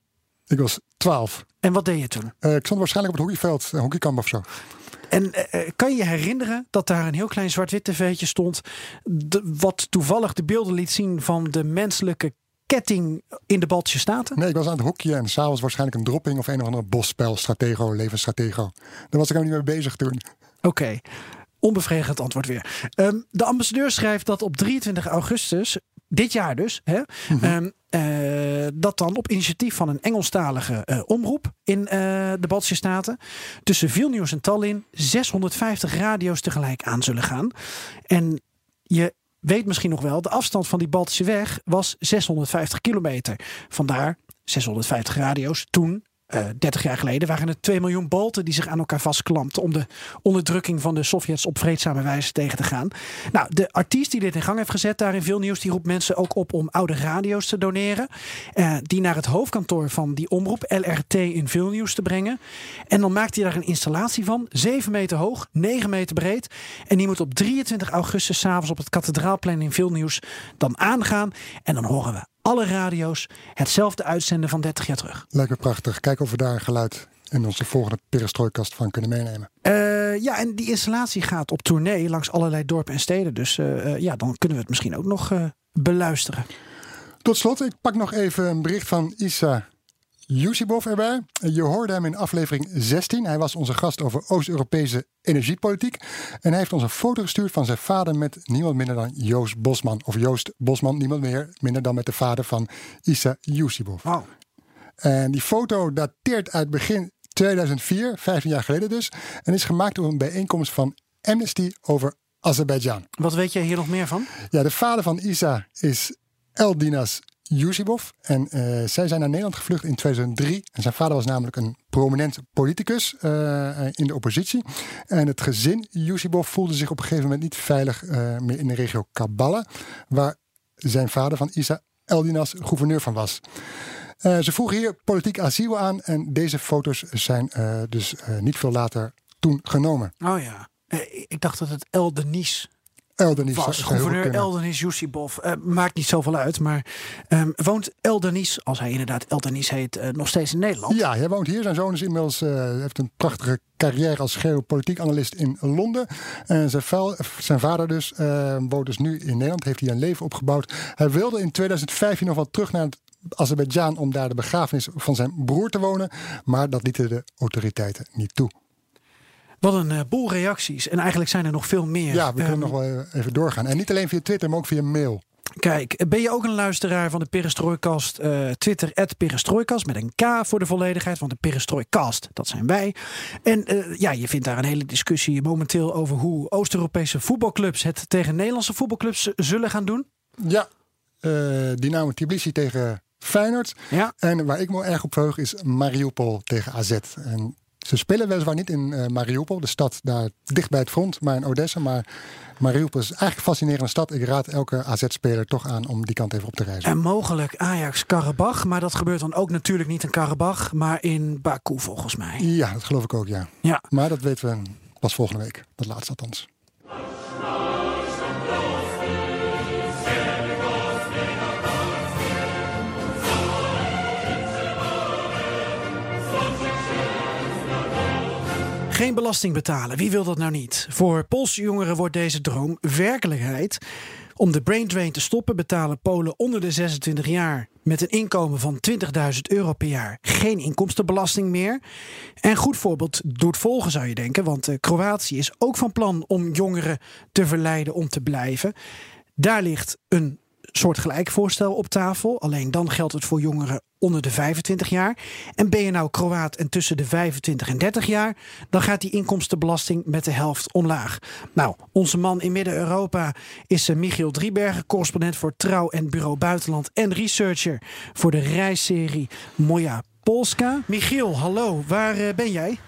Ik was 12. En wat deed je toen? Uh, ik stond waarschijnlijk op het hockeyveld, een hockeykamp of zo. En uh, kan je je herinneren dat daar een heel klein zwart-wit tv'tje stond, de, wat toevallig de beelden liet zien van de menselijke ketting in de Baltische Staten? Nee, ik was aan het hockeyen en s'avonds waarschijnlijk een dropping of een of andere bosspel, stratego, levensstratego. Daar was ik ook niet mee bezig toen. Oké. Okay. Onbevredigend antwoord weer. Um, de ambassadeur schrijft dat op 23 augustus, dit jaar dus, hè, mm -hmm. um, uh, dat dan op initiatief van een Engelstalige uh, omroep in uh, de Baltische Staten tussen Vilnius en Tallinn 650 radio's tegelijk aan zullen gaan. En je weet misschien nog wel, de afstand van die Baltische weg was 650 kilometer. Vandaar 650 radio's toen. Uh, 30 jaar geleden waren het 2 miljoen bolten die zich aan elkaar vastklampten om de onderdrukking van de Sovjets op vreedzame wijze tegen te gaan. Nou, de artiest die dit in gang heeft gezet daar in veel nieuws, die roept mensen ook op om oude radio's te doneren. Uh, die naar het hoofdkantoor van die omroep LRT in Vilnius te brengen. En dan maakt hij daar een installatie van, 7 meter hoog, 9 meter breed. En die moet op 23 augustus s'avonds op het kathedraalplein in Vilnius dan aangaan. En dan horen we alle radio's hetzelfde uitzenden van 30 jaar terug. Lijkt me prachtig. Kijken of we daar geluid in onze volgende perestrooikast van kunnen meenemen. Uh, ja, en die installatie gaat op tournee langs allerlei dorpen en steden. Dus uh, uh, ja, dan kunnen we het misschien ook nog beluisteren. Tot slot, ik pak nog even een bericht van Isa Yusibov erbij. Je hoorde hem in aflevering 16. Hij was onze gast over Oost-Europese energiepolitiek. En hij heeft ons een foto gestuurd van zijn vader met niemand minder dan Joost Bosman. Of Joost Bosman, niemand meer, minder dan met de vader van Isa Yusibov. Wow. En die foto dateert uit begin 2004, 15 jaar geleden dus. En is gemaakt door een bijeenkomst van Amnesty over Azerbeidzjan. Wat weet jij hier nog meer van? Ja, de vader van Isa is Eldinas Yusibov. En uh, zij zijn naar Nederland gevlucht in 2003. En zijn vader was namelijk een prominent politicus uh, in de oppositie. En het gezin Yusibov voelde zich op een gegeven moment niet veilig meer in de regio Kabbalah. Waar zijn vader van Isa Eldinas gouverneur van was. Ze vroegen hier politiek asiel aan en deze foto's zijn dus niet veel later toen genomen. Oh ja, ik dacht dat het El Denis Eldenis was. Gouverneur Eldenis Yusibov. Uh, maakt niet zoveel uit, maar um, woont Eldenis, als hij inderdaad Eldenis heet, uh, nog steeds in Nederland? Ja, hij woont hier. Zijn zoon is inmiddels, uh, heeft een prachtige carrière als geopolitiek analist in Londen. En zijn, zijn vader dus woont dus nu in Nederland, heeft hij een leven opgebouwd. Hij wilde in 2015 nog wel terug naar het Azerbeidzjan om daar de begrafenis van zijn broer te wonen. Maar dat lieten de autoriteiten niet toe. Wat een uh, boel reacties. En eigenlijk zijn er nog veel meer. Ja, we kunnen um, nog wel even doorgaan. En niet alleen via Twitter, maar ook via mail. Kijk, ben je ook een luisteraar van de Perestrooikast? Uh, Twitter, Perestrooikast met een K voor de volledigheid. Want de Perestrooikast, dat zijn wij. En uh, ja, je vindt daar een hele discussie momenteel over hoe Oost-Europese voetbalclubs het tegen Nederlandse voetbalclubs zullen gaan doen. Ja, uh, Dynamo Tbilisi tegen Feyenoord. Ja. En waar ik me erg op verheug is Mariupol tegen AZ. En ze spelen weliswaar niet in uh, Mariupol, de stad daar dicht bij het front, maar in Odessa. Maar Mariupol is eigenlijk een fascinerende stad. Ik raad elke AZ-speler toch aan om die kant even op te reizen. En mogelijk Ajax-Karabach, maar dat gebeurt dan ook natuurlijk niet in Karabach, maar in Baku volgens mij. Ja, dat geloof ik ook, ja. ja. Maar dat weten we pas volgende week, dat laatste althans. Geen belasting betalen, wie wil dat nou niet? Voor Poolse jongeren wordt deze droom werkelijkheid. Om de brain drain te stoppen betalen Polen onder de 26 jaar met een inkomen van 20.000 euro per jaar geen inkomstenbelasting meer. En goed voorbeeld doet volgen zou je denken, want Kroatië is ook van plan om jongeren te verleiden om te blijven. Daar ligt een soortgelijk voorstel op tafel. Alleen dan geldt het voor jongeren onder de 25 jaar. En ben je nou Kroaat en tussen de 25 en 30 jaar, dan gaat die inkomstenbelasting met de helft omlaag. Nou, onze man in Midden-Europa is Michiel Driebergen, correspondent voor Trouw en Bureau Buitenland en researcher voor de reisserie Moja Polska. Michiel, hallo, waar ben jij?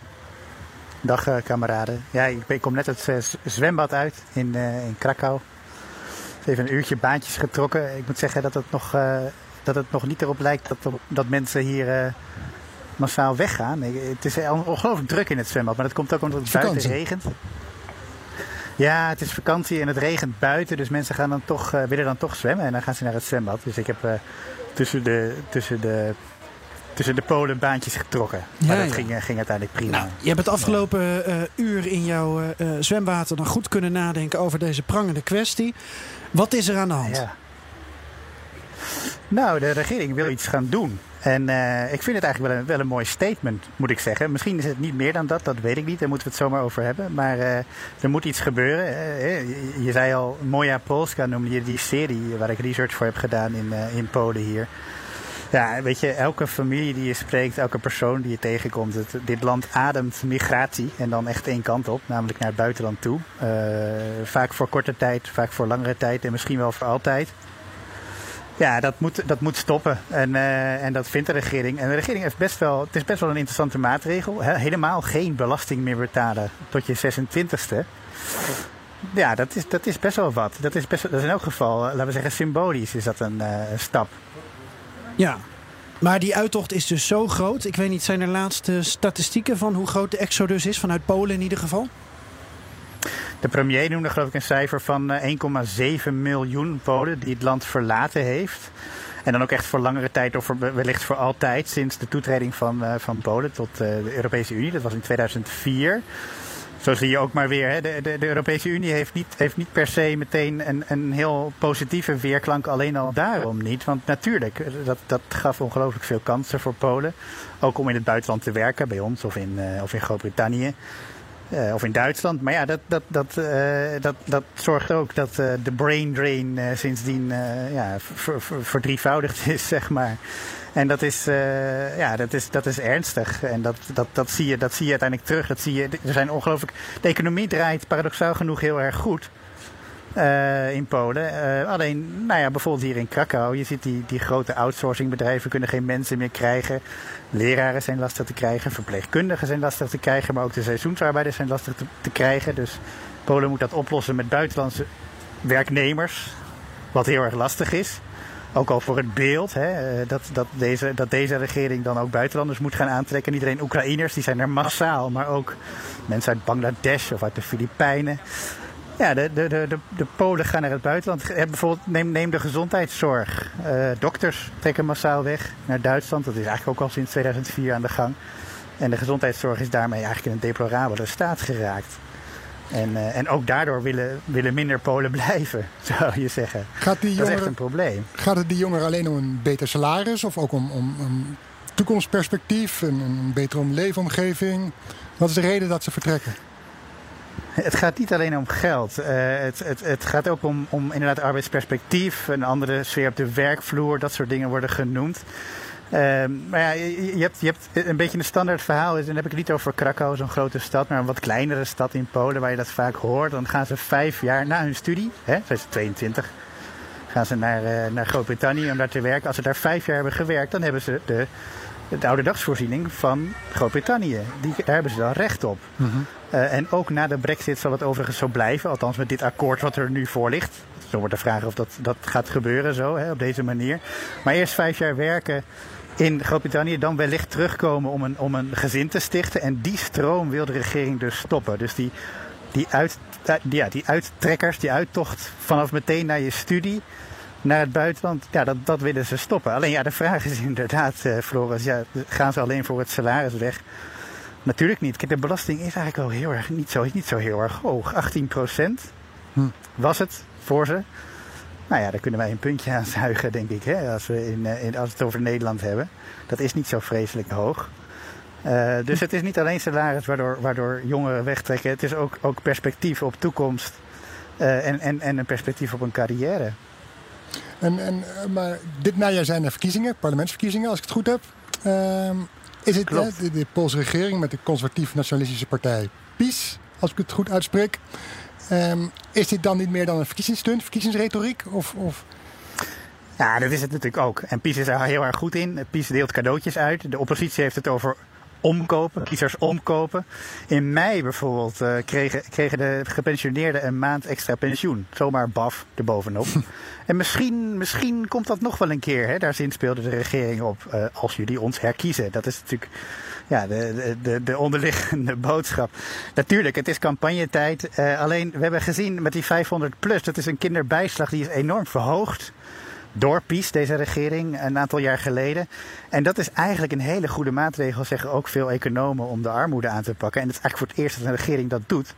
Dag uh, kameraden. Ja, ik, ben, kom net het zwembad uit in, uh, in Krakau even een uurtje baantjes getrokken. Ik moet zeggen dat het nog, dat het nog niet erop lijkt dat, dat mensen hier uh, massaal weggaan. Het is ongelooflijk druk in het zwembad, maar dat komt ook omdat het vakantie. buiten regent. Ja, het is vakantie en het regent buiten, dus mensen gaan dan toch, uh, willen dan toch zwemmen en dan gaan ze naar het zwembad. Dus ik heb tussen de, tussen de tussen de polen baantjes getrokken. Ja, maar dat ja. ging, ging uiteindelijk prima. Nou, je hebt het afgelopen uur in jouw zwemwater dan goed kunnen nadenken over deze prangende kwestie. Wat is er aan de hand? Ja. Nou, de regering wil iets gaan doen. En uh, ik vind het eigenlijk wel een, wel een mooi statement, moet ik zeggen. Misschien is het niet meer dan dat, dat weet ik niet. Daar moeten we het zomaar over hebben. Maar uh, er moet iets gebeuren. Uh, je, zei al, Moja Polska noemde je die serie waar ik research voor heb gedaan in, in Polen hier. Ja, weet je, elke familie die je spreekt, elke persoon die je tegenkomt, dit land ademt migratie en dan echt één kant op, namelijk naar het buitenland toe. Vaak voor korte tijd, vaak voor langere tijd en misschien wel voor altijd. Ja, dat moet, dat moet stoppen. En, uh, en dat vindt de regering. En de regering heeft best wel, het is best wel een interessante maatregel. He, helemaal geen belasting meer betalen tot je 26ste. Ja, dat is, dat is best wel wat. Dat is, best, dat is in elk geval, laten we zeggen, symbolisch is dat een uh, stap. Ja, maar die uittocht is dus zo groot. Ik weet niet, zijn er laatste statistieken van hoe groot de exodus is vanuit Polen in ieder geval? De premier noemde geloof ik een cijfer van 1,7 miljoen Polen die het land verlaten heeft. En dan ook echt voor langere tijd of wellicht voor altijd sinds de toetreding van, uh, van Polen tot uh, de Europese Unie. Dat was in 2004 zo zie je ook maar weer, hè, de, de, Europese Unie heeft niet, heeft niet per se meteen een, een heel positieve weerklank, alleen al daarom niet. Want natuurlijk, dat, dat gaf ongelooflijk veel kansen voor Polen. Ook om in het buitenland te werken, bij ons of in, of in Groot-Brittannië. Eh, of in Duitsland. Maar ja, dat, dat, dat, eh, dat, dat zorgt ook dat eh, de brain drain sindsdien ja, ver- ver- verdrievoudigd is, zeg maar. En dat is, ja, dat is, dat is ernstig. En dat, dat, dat, zie je, dat zie je uiteindelijk terug. Dat zie je, er zijn ongelooflijk. De economie draait paradoxaal genoeg heel erg goed. Eh, in Polen. Eh, alleen, nou ja, bijvoorbeeld hier in Krakau, je ziet die, die grote outsourcingbedrijven kunnen geen mensen meer krijgen. Leraren zijn lastig te krijgen, verpleegkundigen zijn lastig te krijgen, maar ook de seizoensarbeiders zijn lastig te, te krijgen. Dus Polen moet dat oplossen met buitenlandse werknemers, wat heel erg lastig is. Ook al voor het beeld, hè, eh, dat, dat, deze, dat deze regering dan ook buitenlanders moet gaan aantrekken. Niet alleen Oekraïners, die zijn er massaal, maar ook mensen uit Bangladesh of uit de Filipijnen. Ja, de, de, de, de, Polen gaan naar het buitenland. Eh, Bijvoorbeeld, neem, neem de gezondheidszorg. Eh, dokters trekken massaal weg naar Duitsland. Dat is eigenlijk ook al sinds 2004 aan de gang. En de gezondheidszorg is daarmee eigenlijk in een deplorabele staat geraakt. En, eh, en ook daardoor willen, willen minder Polen blijven, zou je zeggen. Gaat, die Dat is echt een probleem. gaat het die jongeren alleen om een beter salaris of ook om, om een toekomstperspectief, een, een betere leefomgeving? Wat is de reden dat ze vertrekken? Het gaat niet alleen om geld. Eh, het, het, het gaat ook om, om inderdaad arbeidsperspectief, een andere sfeer op de werkvloer, dat soort dingen worden genoemd. Ehm, maar ja, je, hebt, je hebt een beetje een standaard verhaal. is- Dan heb ik het niet over Krakau, zo'n grote stad, maar een wat kleinere stad in Polen waar je dat vaak hoort. Dan gaan ze vijf jaar na hun studie, hè, zijn ze 22, gaan ze naar, eh, naar Groot-Brittannië om daar te werken. Als ze daar vijf jaar hebben gewerkt, dan hebben ze de, de ouderdagsvoorziening van Groot-Brittannië. Die, daar hebben ze dan recht op. Eh, en ook na de brexit zal het overigens zo blijven. Althans met dit akkoord wat er nu voor ligt. Zo wordt de vraag of dat, dat gaat gebeuren zo, hè, op deze manier. Maar eerst vijf jaar werken in Groot-Brittannië. Dan wellicht terugkomen om een, om een gezin te stichten. En die stroom wil de regering dus stoppen. Dus die, die, uit, eh, ja, die uittrekkers, die uittocht vanaf meteen naar je studie naar het buitenland, ja, dat, dat willen ze stoppen. Alleen ja, de vraag is inderdaad, eh Floris, ja, gaan ze alleen voor het salaris weg? Natuurlijk niet. Kijk, de belasting is eigenlijk wel heel erg, niet zo, niet zo heel erg hoog. 18 procent was het voor ze. Nou ja, daar kunnen wij een puntje aan zuigen, denk ik, hè, als, we in, eh, in, als we het over Nederland hebben. Dat is niet zo vreselijk hoog. Eh, dus het is niet alleen salaris waardoor, waardoor jongeren wegtrekken. Het is ook, ook perspectief op toekomst en, en, en een perspectief op een carrière. En, en, eh, maar dit najaar zijn er verkiezingen, parlementsverkiezingen, als ik het goed heb. Ehm, is het hè, de, de Poolse regering met de conservatief-nationalistische partij PiS, als ik het goed uitspreek. ehm, is dit dan niet meer dan een verkiezingsstunt, verkiezingsretoriek? Of, of Ja, dat is het natuurlijk ook. En PiS is er heel erg goed in. PiS deelt cadeautjes uit. De oppositie heeft het over omkopen, kiezers omkopen. In mei bijvoorbeeld eh, kregen, kregen de gepensioneerden een maand extra pensioen. Zomaar baf erbovenop. en misschien, misschien komt dat nog wel een keer. Hè? Daar zinspeelde de regering op. eh, als jullie ons herkiezen. Dat is natuurlijk ja, de, de, de, de onderliggende boodschap. Natuurlijk, het is campagnetijd. Eh, alleen, we hebben gezien met die 500 plus, dat is een kinderbijslag die is enorm verhoogd door PiS, deze regering, een aantal jaar geleden. En dat is eigenlijk een hele goede maatregel, zeggen ook veel economen, om de armoede aan te pakken. En het is eigenlijk voor het eerst dat een regering dat doet.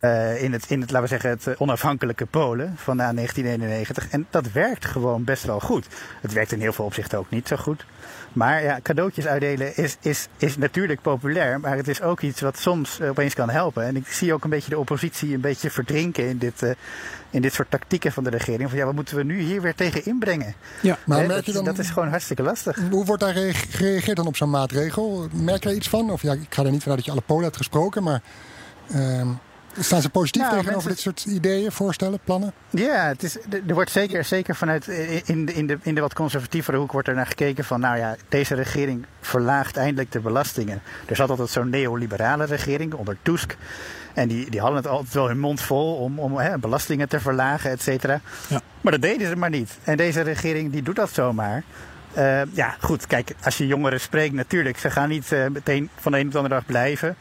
Eh, in, het, in het, laten we zeggen, het eh, onafhankelijke Polen van na 1991. En dat werkt gewoon best wel goed. Het werkt in heel veel opzichten ook niet zo goed. Maar ja, cadeautjes uitdelen is, is, is natuurlijk populair. Maar het is ook iets wat soms eh, opeens kan helpen. En ik zie ook een beetje de oppositie een beetje verdrinken in dit, in dit soort tactieken van de regering. Van ja, wat moeten we nu hier weer tegen inbrengen? Ja. maar merk dat, je dan, dat is gewoon hartstikke lastig. hoe wordt daar gereage- gereageerd dan op zo'n maatregel? Merk je daar iets van? Of ja, ik ga er niet vanuit dat je alle Polen hebt gesproken, maar ehm, staan ze positief Nou, tegenover mensen- dit soort ideeën, voorstellen, plannen? Ja, het is, er wordt zeker, zeker vanuit eh, in de, in, de, in de wat conservatievere hoek wordt er naar gekeken van, nou ja, deze regering verlaagt eindelijk de belastingen. Er zat altijd zo'n neoliberale regering onder Tusk. En die, die hadden het altijd wel hun mond vol om, om hè, belastingen te verlagen, et cetera. Ja. Maar dat deden ze maar niet. En deze regering die doet dat zomaar. Eh, ja, goed, kijk, als je jongeren spreekt, natuurlijk, ze gaan niet eh, meteen van de een op de andere dag blijven.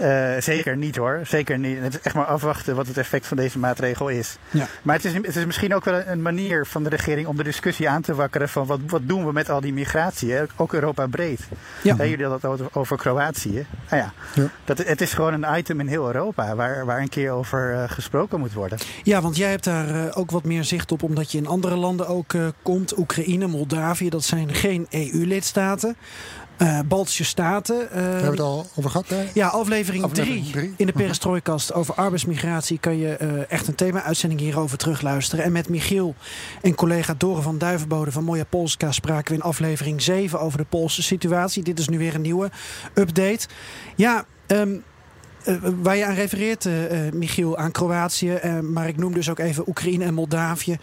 Eh, zeker niet hoor, zeker niet. Het is echt maar afwachten wat het effect van deze maatregel is. Ja. Maar het is, het is misschien ook wel een manier van de regering om de discussie aan te wakkeren van wat, wat doen we met al die migratie, hè? ook Europa breed. Ja. Jullie hadden het over, Kroatië. Nou ja, Ja. Dat, het is gewoon een item in heel Europa waar, waar een keer over eh, gesproken moet worden. Ja, want jij hebt daar eh, ook wat meer zicht op, omdat je in andere landen ook komt. Oekraïne, Moldavië, dat zijn geen EU-lidstaten. Eh, Baltische Staten. eh, Daar hebben we het al over gehad. Hè? ja, aflevering Aflevering 3 drie. in de Perestrooikast over arbeidsmigratie kan je eh, echt een thema-uitzending hierover terugluisteren. En met Michiel en collega Dore van Duivenbode van Moja Polska spraken we in aflevering 7 over de Poolse situatie. Dit is nu weer een nieuwe update. Ja, ehm, eh, waar je aan refereert, eh, eh, Michiel, aan Kroatië, eh, maar ik noem dus ook even Oekraïne en Moldavië.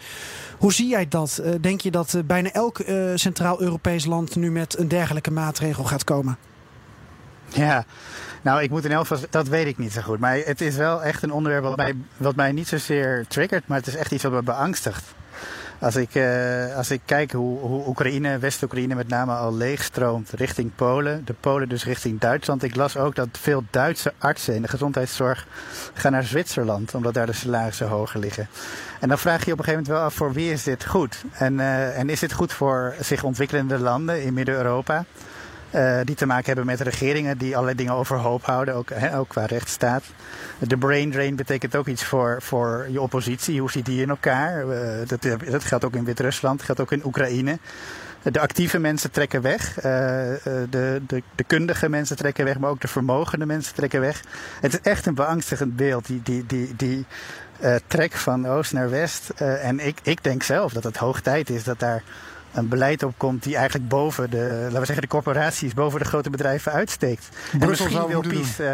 Hoe zie jij dat? Eh, denk je dat eh, bijna elk eh, Centraal-Europees land nu met een dergelijke maatregel gaat komen? Ja, nou, ik moet in elk geval, dat weet ik niet zo goed. Maar het is wel echt een onderwerp wat mij, wat mij niet zozeer triggert, maar het is echt iets wat me beangstigt. Als ik, eh, als ik kijk hoe, hoe Oekraïne, West-Oekraïne met name al leegstroomt richting Polen, de Polen dus richting Duitsland. Ik las ook dat veel Duitse artsen in de gezondheidszorg gaan naar Zwitserland, omdat daar de salarissen hoger liggen. En dan vraag je op een gegeven moment wel af voor wie is dit goed? En, eh, en is dit goed voor zich ontwikkelende landen in Midden-Europa? Eh, die te maken hebben met regeringen die allerlei dingen overhoop houden, ook, ook qua rechtsstaat. De brain drain betekent ook iets voor, voor je oppositie. Hoe zit die in elkaar? Eh, dat, dat geldt ook in Wit-Rusland, geldt ook in Oekraïne. De actieve mensen trekken weg, eh, de, de, de kundige mensen trekken weg, maar ook de vermogende mensen trekken weg. Het is echt een beangstigend beeld, die, die, die, die trek van oost naar west. En ik, ik denk zelf dat het hoog tijd is dat daar een beleid op komt die eigenlijk boven de, laten we zeggen, de corporaties, boven de grote bedrijven uitsteekt. En misschien wil PiS, eh,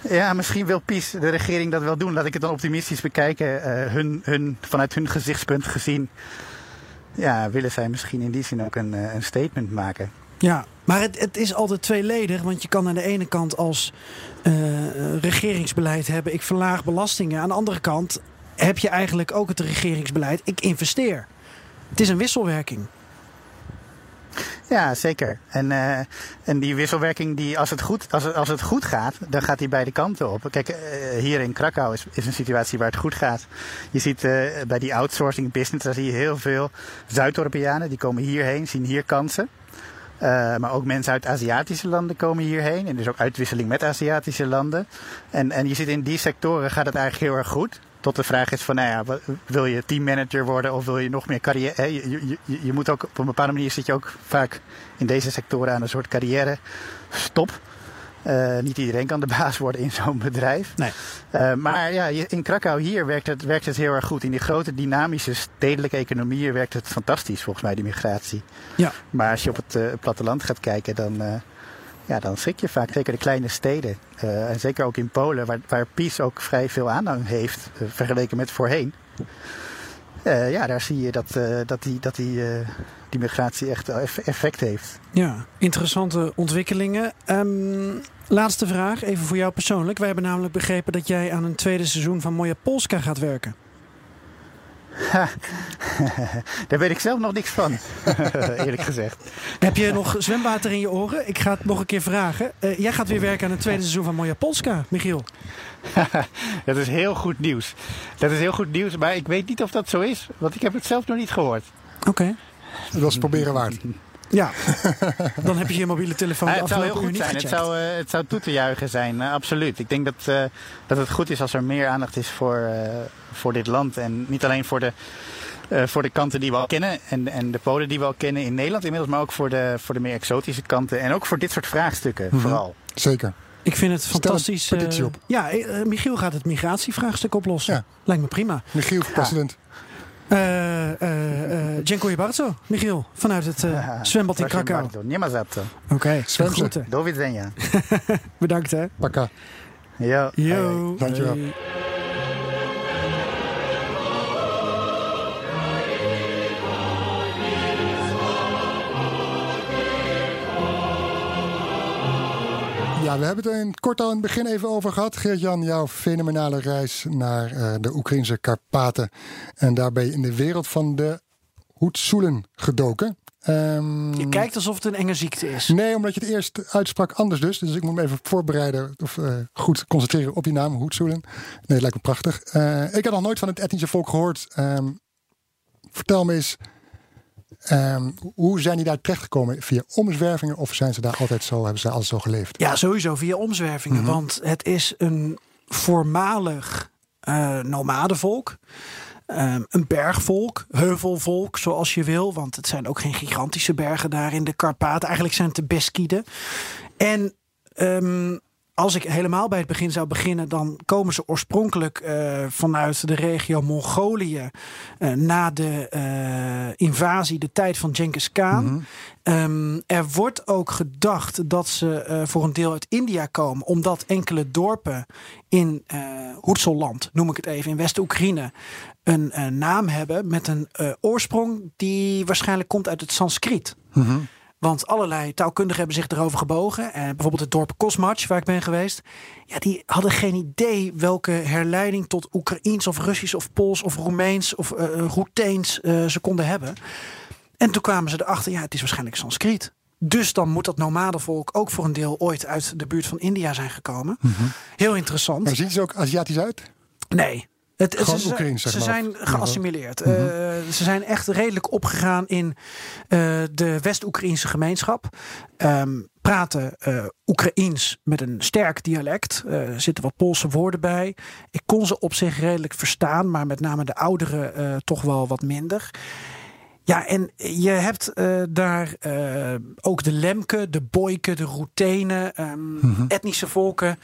ja, misschien wil PiS, de regering, dat wel doen. Laat ik het dan optimistisch bekijken. Eh, hun, hun, vanuit hun gezichtspunt gezien, ja, willen zij misschien in die zin ook een, eh, een statement maken. Ja, maar het, het is altijd tweeledig. Want je kan aan de ene kant als regeringsbeleid hebben... ik verlaag belastingen. Aan de andere kant heb je eigenlijk ook het regeringsbeleid... ik investeer. Het is een wisselwerking. Ja, zeker. En, eh, en die wisselwerking, die, als, het goed, als, het, als het goed gaat, dan gaat die beide kanten op. Kijk, eh, hier in Krakau is, is een situatie waar het goed gaat. Je ziet eh, bij die outsourcing business, daar zie je heel veel Zuid-Europeanen. Die komen hierheen, zien hier kansen. Maar ook mensen uit Aziatische landen komen hierheen. En dus ook uitwisseling met Aziatische landen. En, en je ziet in die sectoren gaat het eigenlijk heel erg goed. Tot de vraag is van, nou ja, wil je teammanager worden of wil je nog meer carrière? Je, je, je, je moet ook, op een bepaalde manier zit je ook vaak in deze sectoren aan een soort carrière stop. Eh, niet iedereen kan de baas worden in zo'n bedrijf. Nee. Eh, maar ja, in Krakau hier werkt het, werkt het heel erg goed. In die grote dynamische stedelijke economieën werkt het fantastisch volgens mij, die migratie. Ja. Maar als je op het eh, platteland gaat kijken, dan, ja, dan schrik je vaak. Zeker de kleine steden. Eh, en zeker ook in Polen, waar, waar PiS ook vrij veel aanhang heeft eh, vergeleken met voorheen. Eh, ja, daar zie je dat, dat, die, dat die, die migratie echt eff- effect heeft. Ja, interessante ontwikkelingen. Ehm, laatste vraag, even voor jou persoonlijk. Wij hebben namelijk begrepen dat jij aan een tweede seizoen van Moja Polska gaat werken. Daar weet ik zelf nog niks van, eerlijk gezegd. Heb je nog zwemwater in je oren? Ik ga het nog een keer vragen. Eh, jij gaat weer werken aan een tweede seizoen van Moja Polska, Michiel. dat is heel goed nieuws. Dat is heel goed nieuws, maar ik weet niet of dat zo is, want ik heb het zelf nog niet gehoord. Oké. Dat was het proberen waard. Ja, dan heb je je mobiele telefoon Ja, het zou heel goed niet zijn. Het zou, eh, het zou toe te juichen zijn, eh, absoluut. Ik denk dat, eh, dat het goed is als er meer aandacht is voor, eh, voor dit land. En niet alleen voor de, eh, voor de kanten die we al kennen en, en de Polen die we al kennen in Nederland inmiddels, maar ook voor de, voor de meer exotische kanten. En ook voor dit soort vraagstukken vooral. Zeker. Ik vind het Stel een fantastisch. eh, op. ja, Michiel gaat het migratievraagstuk oplossen. Ja. Lijkt me prima. Michiel voor president. Dziękuję bardzo, Michiel, vanuit het eh, zwembad in Krakau. Nie ma za co. Oké, groeten. Do widzenia. Bedankt hè. Pakka. Jo. Yo. Dankjewel. Ja, we hebben het in kort al in het begin even over gehad. Geert-Jan, jouw fenomenale reis naar eh, de Oekraïnse Karpaten. En daarbij in de wereld van de Hoetsoelen gedoken. Ehm, Je kijkt alsof het een enge ziekte is. Nee, omdat je het eerst uitsprak anders dus. Dus ik moet me even voorbereiden of eh, goed concentreren op die naam, Hoetsoelen. Nee, lijkt me prachtig. Eh, ik had nog nooit van het etnische volk gehoord. Ehm, vertel me eens, ehm, hoe zijn die daar terechtgekomen? Via omzwervingen of zijn ze daar altijd zo, hebben ze daar altijd zo geleefd? Ja, sowieso via omzwervingen. Want het is een voormalig eh nomadenvolk. Ehm, een bergvolk, heuvelvolk, zoals je wil. Want het zijn ook geen gigantische bergen daar in de Karpaten. Eigenlijk zijn het de Beskiden. En ehm, als ik helemaal bij het begin zou beginnen, dan komen ze oorspronkelijk eh, vanuit de regio Mongolië uh, na de uh, invasie, de tijd van Genghis Khan. Mm -hmm. um, er wordt ook gedacht dat ze voor een deel uit India komen, omdat enkele dorpen in Hoedselland, noem ik het even, in West-Oekraïne, een, een, naam hebben met een oorsprong die waarschijnlijk komt uit het Sanskriet. Mm -hmm. Want allerlei taalkundigen hebben zich erover gebogen. En bijvoorbeeld het dorp Kosmach, waar ik ben geweest. Ja, die hadden geen idee welke herleiding tot Oekraïens of Russisch of Pools of Roemeens of uh, Roeteens uh, ze konden hebben. En toen kwamen ze erachter, ja, het is waarschijnlijk Sanskriet. Dus dan moet dat nomadenvolk ook voor een deel ooit uit de buurt van India zijn gekomen. Mm -hmm. Heel interessant. Maar zien ze ook Aziatisch uit? Nee, het, Gewoon ze, zeg ze maar. zijn geassimileerd. Mm -hmm. uh, ze zijn echt redelijk opgegaan in uh, de West-Oekraïnse gemeenschap. Um, praten uh, Oekraïens met een sterk dialect. Er zitten wat Poolse woorden bij. Ik kon ze op zich redelijk verstaan, maar met name de ouderen toch wel wat minder. Ja, en je hebt uh, daar uh, ook de Lemke, de Boyke, de Roetenen, um, mm -hmm. etnische volken.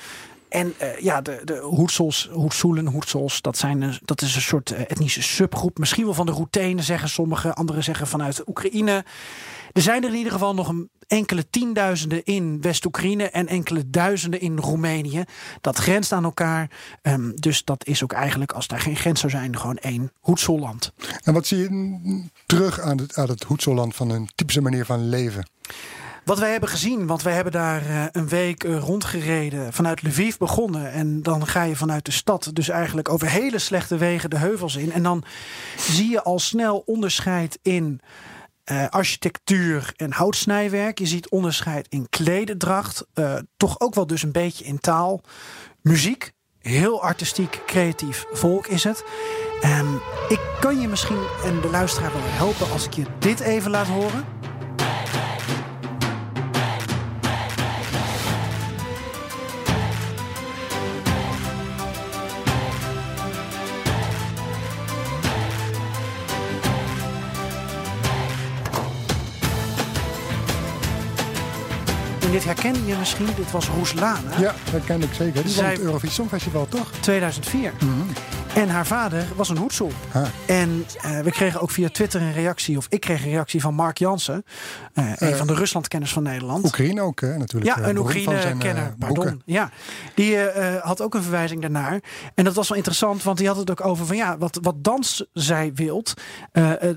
En uh, ja, de, de Hoedsels, dat, zijn, dat is een soort etnische subgroep. Misschien wel van de Roetenen, zeggen sommigen. Anderen zeggen vanuit Oekraïne. Er zijn er in ieder geval nog een enkele tienduizenden in West-Oekraïne en enkele duizenden in Roemenië. Dat grenst aan elkaar. Um, dus dat is ook eigenlijk, als daar geen grens zou zijn, gewoon één Hoedselland. En wat zie je terug aan het, aan het Hoedselland van een typische manier van leven? Wat wij hebben gezien, want wij hebben daar uh, een week uh, rondgereden. Vanuit Lviv begonnen. En dan ga je vanuit de stad dus eigenlijk over hele slechte wegen de heuvels in. En dan zie je al snel onderscheid in uh, architectuur en houtsnijwerk. Je ziet onderscheid in klededracht. toch ook wel dus een beetje in taal. Muziek. Heel artistiek, creatief volk is het. Um, ik kan je misschien en de luisteraar wel helpen als ik je dit even laat horen. En dit herkende je misschien, dit was Roeslana. Ja, dat ken ik zeker. Die Zij... het Eurovisie Songfestival, toch? 2004. Mhm. Mm -hmm. En haar vader was een hoedsel. En uh, we kregen ook via Twitter een reactie, of ik kreeg een reactie van Mark Jansen. Uh, een uh, van de Ruslandkenners van Nederland. Oekraïne ook, hè, natuurlijk. Ja, een Oekraïne-kenner, pardon. Ja, die had ook een verwijzing daarnaar. En dat was wel interessant, want die had het ook over van ja, wat, wat dans zij wilt,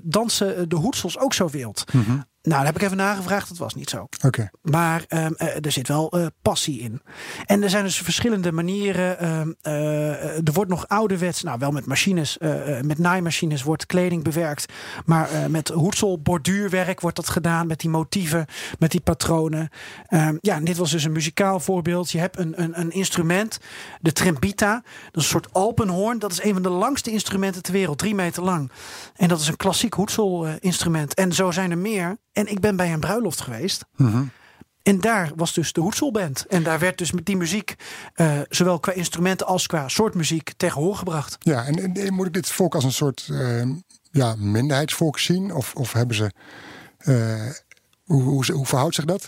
dansen de hoedsels ook zo wilt. Mm -hmm. Nou, daar heb ik even nagevraagd. Dat was niet zo. Okay. Maar um, uh, er zit wel uh, passie in. En er zijn dus verschillende manieren. Um, uh, er wordt nog ouderwets, nou wel met machines, met naaimachines wordt kleding bewerkt. Maar met hoedsel, borduurwerk wordt dat gedaan. Met die motieven, met die patronen. Um, ja, dit was dus een muzikaal voorbeeld. Je hebt een, een, een instrument, de trembita. Dat is een soort alpenhoorn. Dat is een van de langste instrumenten ter wereld. Drie meter lang. En dat is een klassiek hoedselinstrument. En zo zijn er meer. En ik ben bij een bruiloft geweest. -hmm. En daar was dus de Hoedselband. En daar werd dus met die muziek, uh, zowel qua instrumenten als qua soort muziek, tegen gebracht. Ja, en, en, moet ik dit volk als een soort uh, ja, minderheidsvolk zien? Of, of hebben ze. Uh, hoe, hoe, hoe verhoudt zich dat?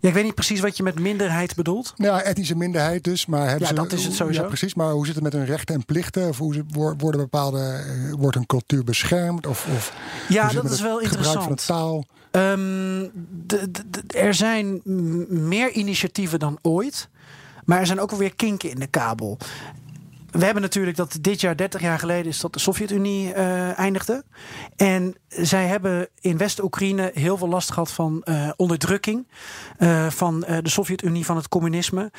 Ja, ik weet niet precies wat je met minderheid bedoelt. Ja, etnische minderheid dus. Maar hebben ja, ze, dat is het sowieso. Ja, precies. Maar hoe zit het met hun rechten en plichten? Of hoe worden bepaalde, wordt een cultuur beschermd? Of, of ja, dat is wel interessant. van de taal? Um, de, er zijn meer initiatieven dan ooit. Maar er zijn ook alweer kinken in de kabel. We hebben natuurlijk dat dit jaar, 30 jaar geleden, is dat de Sovjet-Unie uh, eindigde. En zij hebben in West-Oekraïne heel veel last gehad van uh, onderdrukking. Uh, van de Sovjet-Unie, van het communisme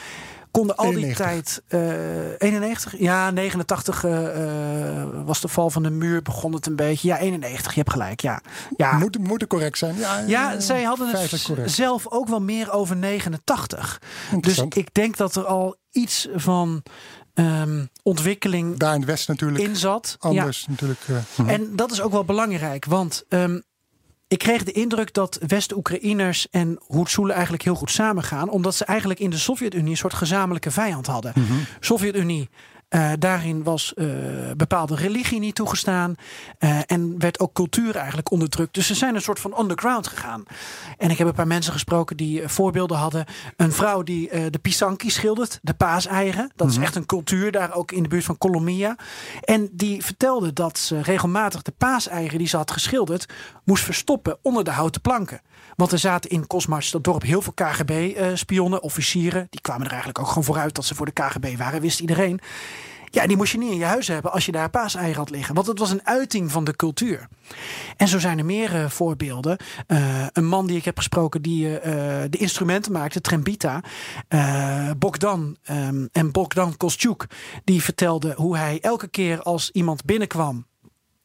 konden al 91. die tijd. Uh, 91? Ja, 89 uh, was de val van de muur. Begon het een beetje. Ja, 91. Je hebt gelijk. Ja, ja. Moet, moet correct zijn. Ja, ja zij hadden het correct. zelf ook wel meer over 89. Dus ik denk dat er al iets van. Um, ontwikkeling daar in het Westen natuurlijk in zat. Anders ja. natuurlijk. Uh, uh-huh. En dat is ook wel belangrijk, want um, ik kreeg de indruk dat West-Oekraïners en Hoedsoelen eigenlijk heel goed samengaan. Omdat ze eigenlijk in de Sovjet-Unie een soort gezamenlijke vijand hadden. Mm -hmm. Sovjet-Unie Uh, daarin was uh, bepaalde religie niet toegestaan. Uh, en werd ook cultuur eigenlijk onderdrukt. Dus ze zijn een soort van underground gegaan. En ik heb een paar mensen gesproken die voorbeelden hadden. Een vrouw die de pisanki schildert, de paaseieren. Dat is echt een cultuur daar ook in de buurt van Colombia. En die vertelde dat ze regelmatig de paaseieren die ze had geschilderd... moest verstoppen onder de houten planken. Want er zaten in Kosmars, dat dorp, heel veel KGB-spionnen, officieren. Die kwamen er eigenlijk ook gewoon vooruit dat ze voor de KGB waren, wist iedereen. Ja, die moest je niet in je huis hebben als je daar paaseieren had liggen. Want het was een uiting van de cultuur. En zo zijn er meer uh, voorbeelden. Uh, een man die ik heb gesproken die de instrumenten maakte, Trembita. Bogdan um, en Bogdan Kostjuk. Die vertelde hoe hij elke keer als iemand binnenkwam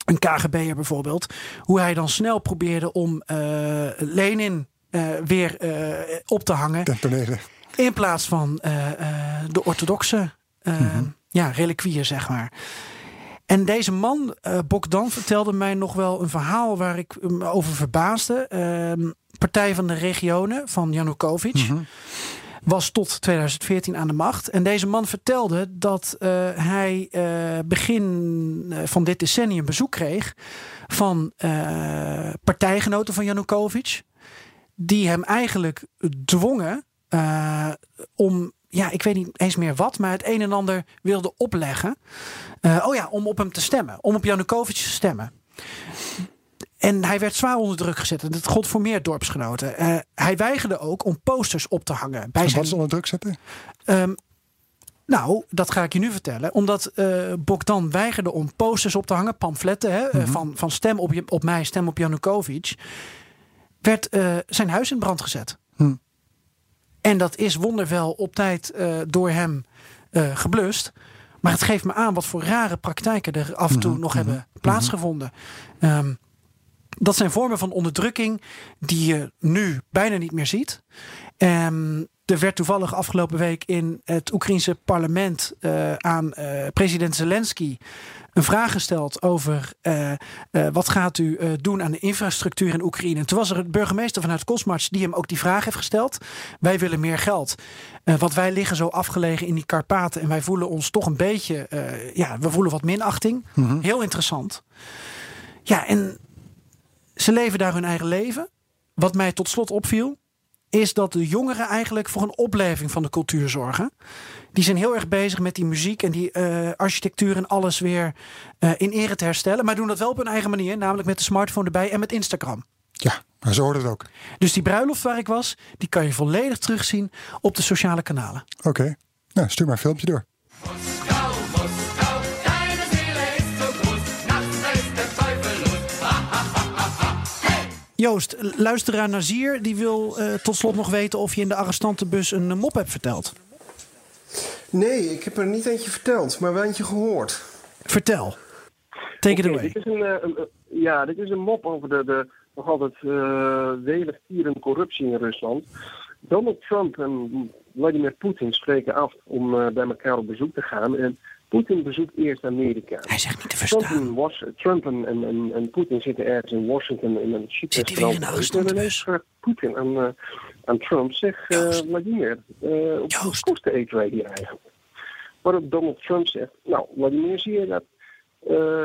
een KGB'er bijvoorbeeld, hoe hij dan snel probeerde om uh, Lenin uh, weer uh, op te hangen. In plaats van de orthodoxe mm -hmm. ja, reliquieën, zeg maar. En deze man, Bogdan, vertelde mij nog wel een verhaal waar ik me over verbaasde. Ehm, Partij van de Regionen van Janukovic. Mm -hmm was tot 2014 aan de macht. En deze man vertelde dat uh, hij uh, begin eh, van dit decennium bezoek kreeg van partijgenoten van Janukovic. Die hem eigenlijk dwongen om, ja, ik weet niet eens meer wat, maar het een en ander wilde opleggen. oh ja, om op hem te stemmen, om op Janukovic te stemmen. En hij werd zwaar onder druk gezet. En dat gold voor meer dorpsgenoten. Uh, hij weigerde ook om posters op te hangen. Bij zijn... Wat is onder druk zetten? Um, nou, dat ga ik je nu vertellen. Omdat uh, Bogdan weigerde om posters op te hangen, pamfletten hè, mm -hmm. van, van stem op, je, op mij, stem op Janukovic. Werd uh, zijn huis in brand gezet. Hm. En dat is wonderwel op tijd uh, door hem geblust. Maar het geeft me aan wat voor rare praktijken er af en toe mm -hmm. nog -hmm. hebben plaatsgevonden. Um, dat zijn vormen van onderdrukking die je nu bijna niet meer ziet. Um, er werd toevallig afgelopen week in het Oekraïnse parlement uh, aan uh, president Zelensky een vraag gesteld over uh, wat gaat u doen aan de infrastructuur in Oekraïne. En toen was er een burgemeester vanuit Kosmars die hem ook die vraag heeft gesteld. Wij willen meer geld. want wij liggen zo afgelegen in die Karpaten en wij voelen ons toch een beetje, ja, we voelen wat minachting. Mm -hmm. Heel interessant. Ja, en ze leven daar hun eigen leven. Wat mij tot slot opviel, is dat de jongeren eigenlijk voor een opleving van de cultuur zorgen. Die zijn heel erg bezig met die muziek en die uh, architectuur en alles weer uh, in ere te herstellen. Maar doen dat wel op hun eigen manier, namelijk met de smartphone erbij en met Instagram. Ja, maar zo hoort het ook. Dus die bruiloft waar ik was, die kan je volledig terugzien op de sociale kanalen. Oké, okay. nou stuur maar een filmpje door. Joost, luisteraar Nazir die wil uh, tot slot nog weten of je in de arrestantenbus een mop hebt verteld. Nee, ik heb er niet eentje verteld, maar wel eentje gehoord. Vertel. Take okay, it away. Dit is een, uh, een, ja, dit is een mop over de, de nog altijd uh, welig tierende corruptie in Rusland. Donald Trump en Vladimir Poetin spreken af om uh, bij elkaar op bezoek te gaan. En Poetin bezoekt eerst Amerika. Hij zegt niet te verstaan. Trump en, Trump en, en, en Poetin zitten ergens in Washington in een chic Zit hij weer in de arrestantenbus? Poetin aan, uh, aan Trump. Zeg, uh, Vladimir, uh, wat kosten eten wij hier eigenlijk? Waarop Donald Trump zegt, nou, Vladimir, zie je dat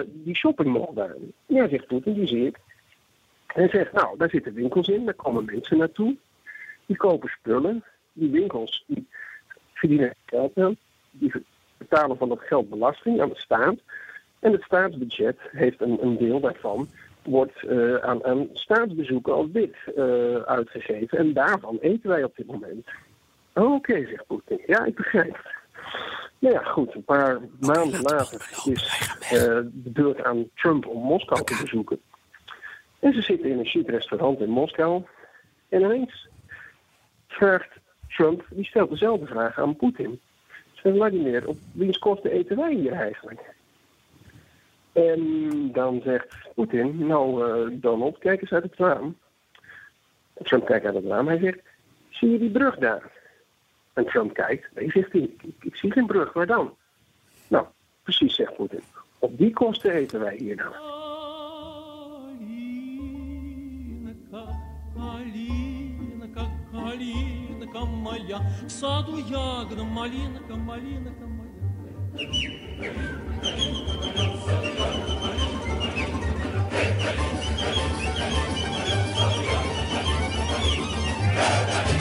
die shoppingmall daar? Ja, zegt Poetin, die zie ik. Hij zegt, nou, daar zitten winkels in, daar komen mensen naartoe. Die kopen spullen. Die winkels, die verdienen geld aan. Die betalen van dat geld belasting aan de staat. En het staatsbudget heeft een, een deel daarvan wordt uh, aan, aan staatsbezoeken als dit uh, uitgegeven. En daarvan eten wij op dit moment. Oké, okay, zegt Poetin. Ja, ik begrijp. Nou ja, goed. Een paar maanden later is uh, de beurt aan Trump om Moskou te bezoeken. En ze zitten in een chic restaurant in Moskou. En ineens vraagt Trump, die stelt dezelfde vraag aan Poetin. Vladimir, op wiens kosten eten wij hier eigenlijk? En dan zegt Poetin, nou uh, Donald, kijk eens uit het raam. Trump kijkt uit het raam, hij zegt, zie je die brug daar? En Trump kijkt, nee, zegt ik, ik, zie geen brug, waar dan? Nou, precies, zegt Poetin. Op die kosten eten wij hier dan. моя, в саду ягода, малинка, малинка моя. Hey, hey, hey, hey, hey, hey, hey, hey, hey, hey, hey,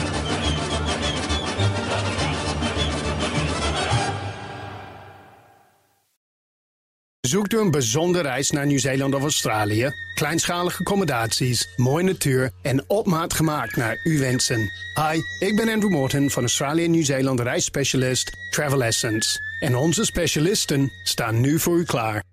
Zoekt u een bijzondere reis naar Nieuw-Zeeland of Australië? Kleinschalige accommodaties, mooie natuur en op maat gemaakt naar uw wensen. Hi, ik ben Andrew Morton van Australië Nieuw-Zeeland reisspecialist Travel Essence. En onze specialisten staan nu voor u klaar.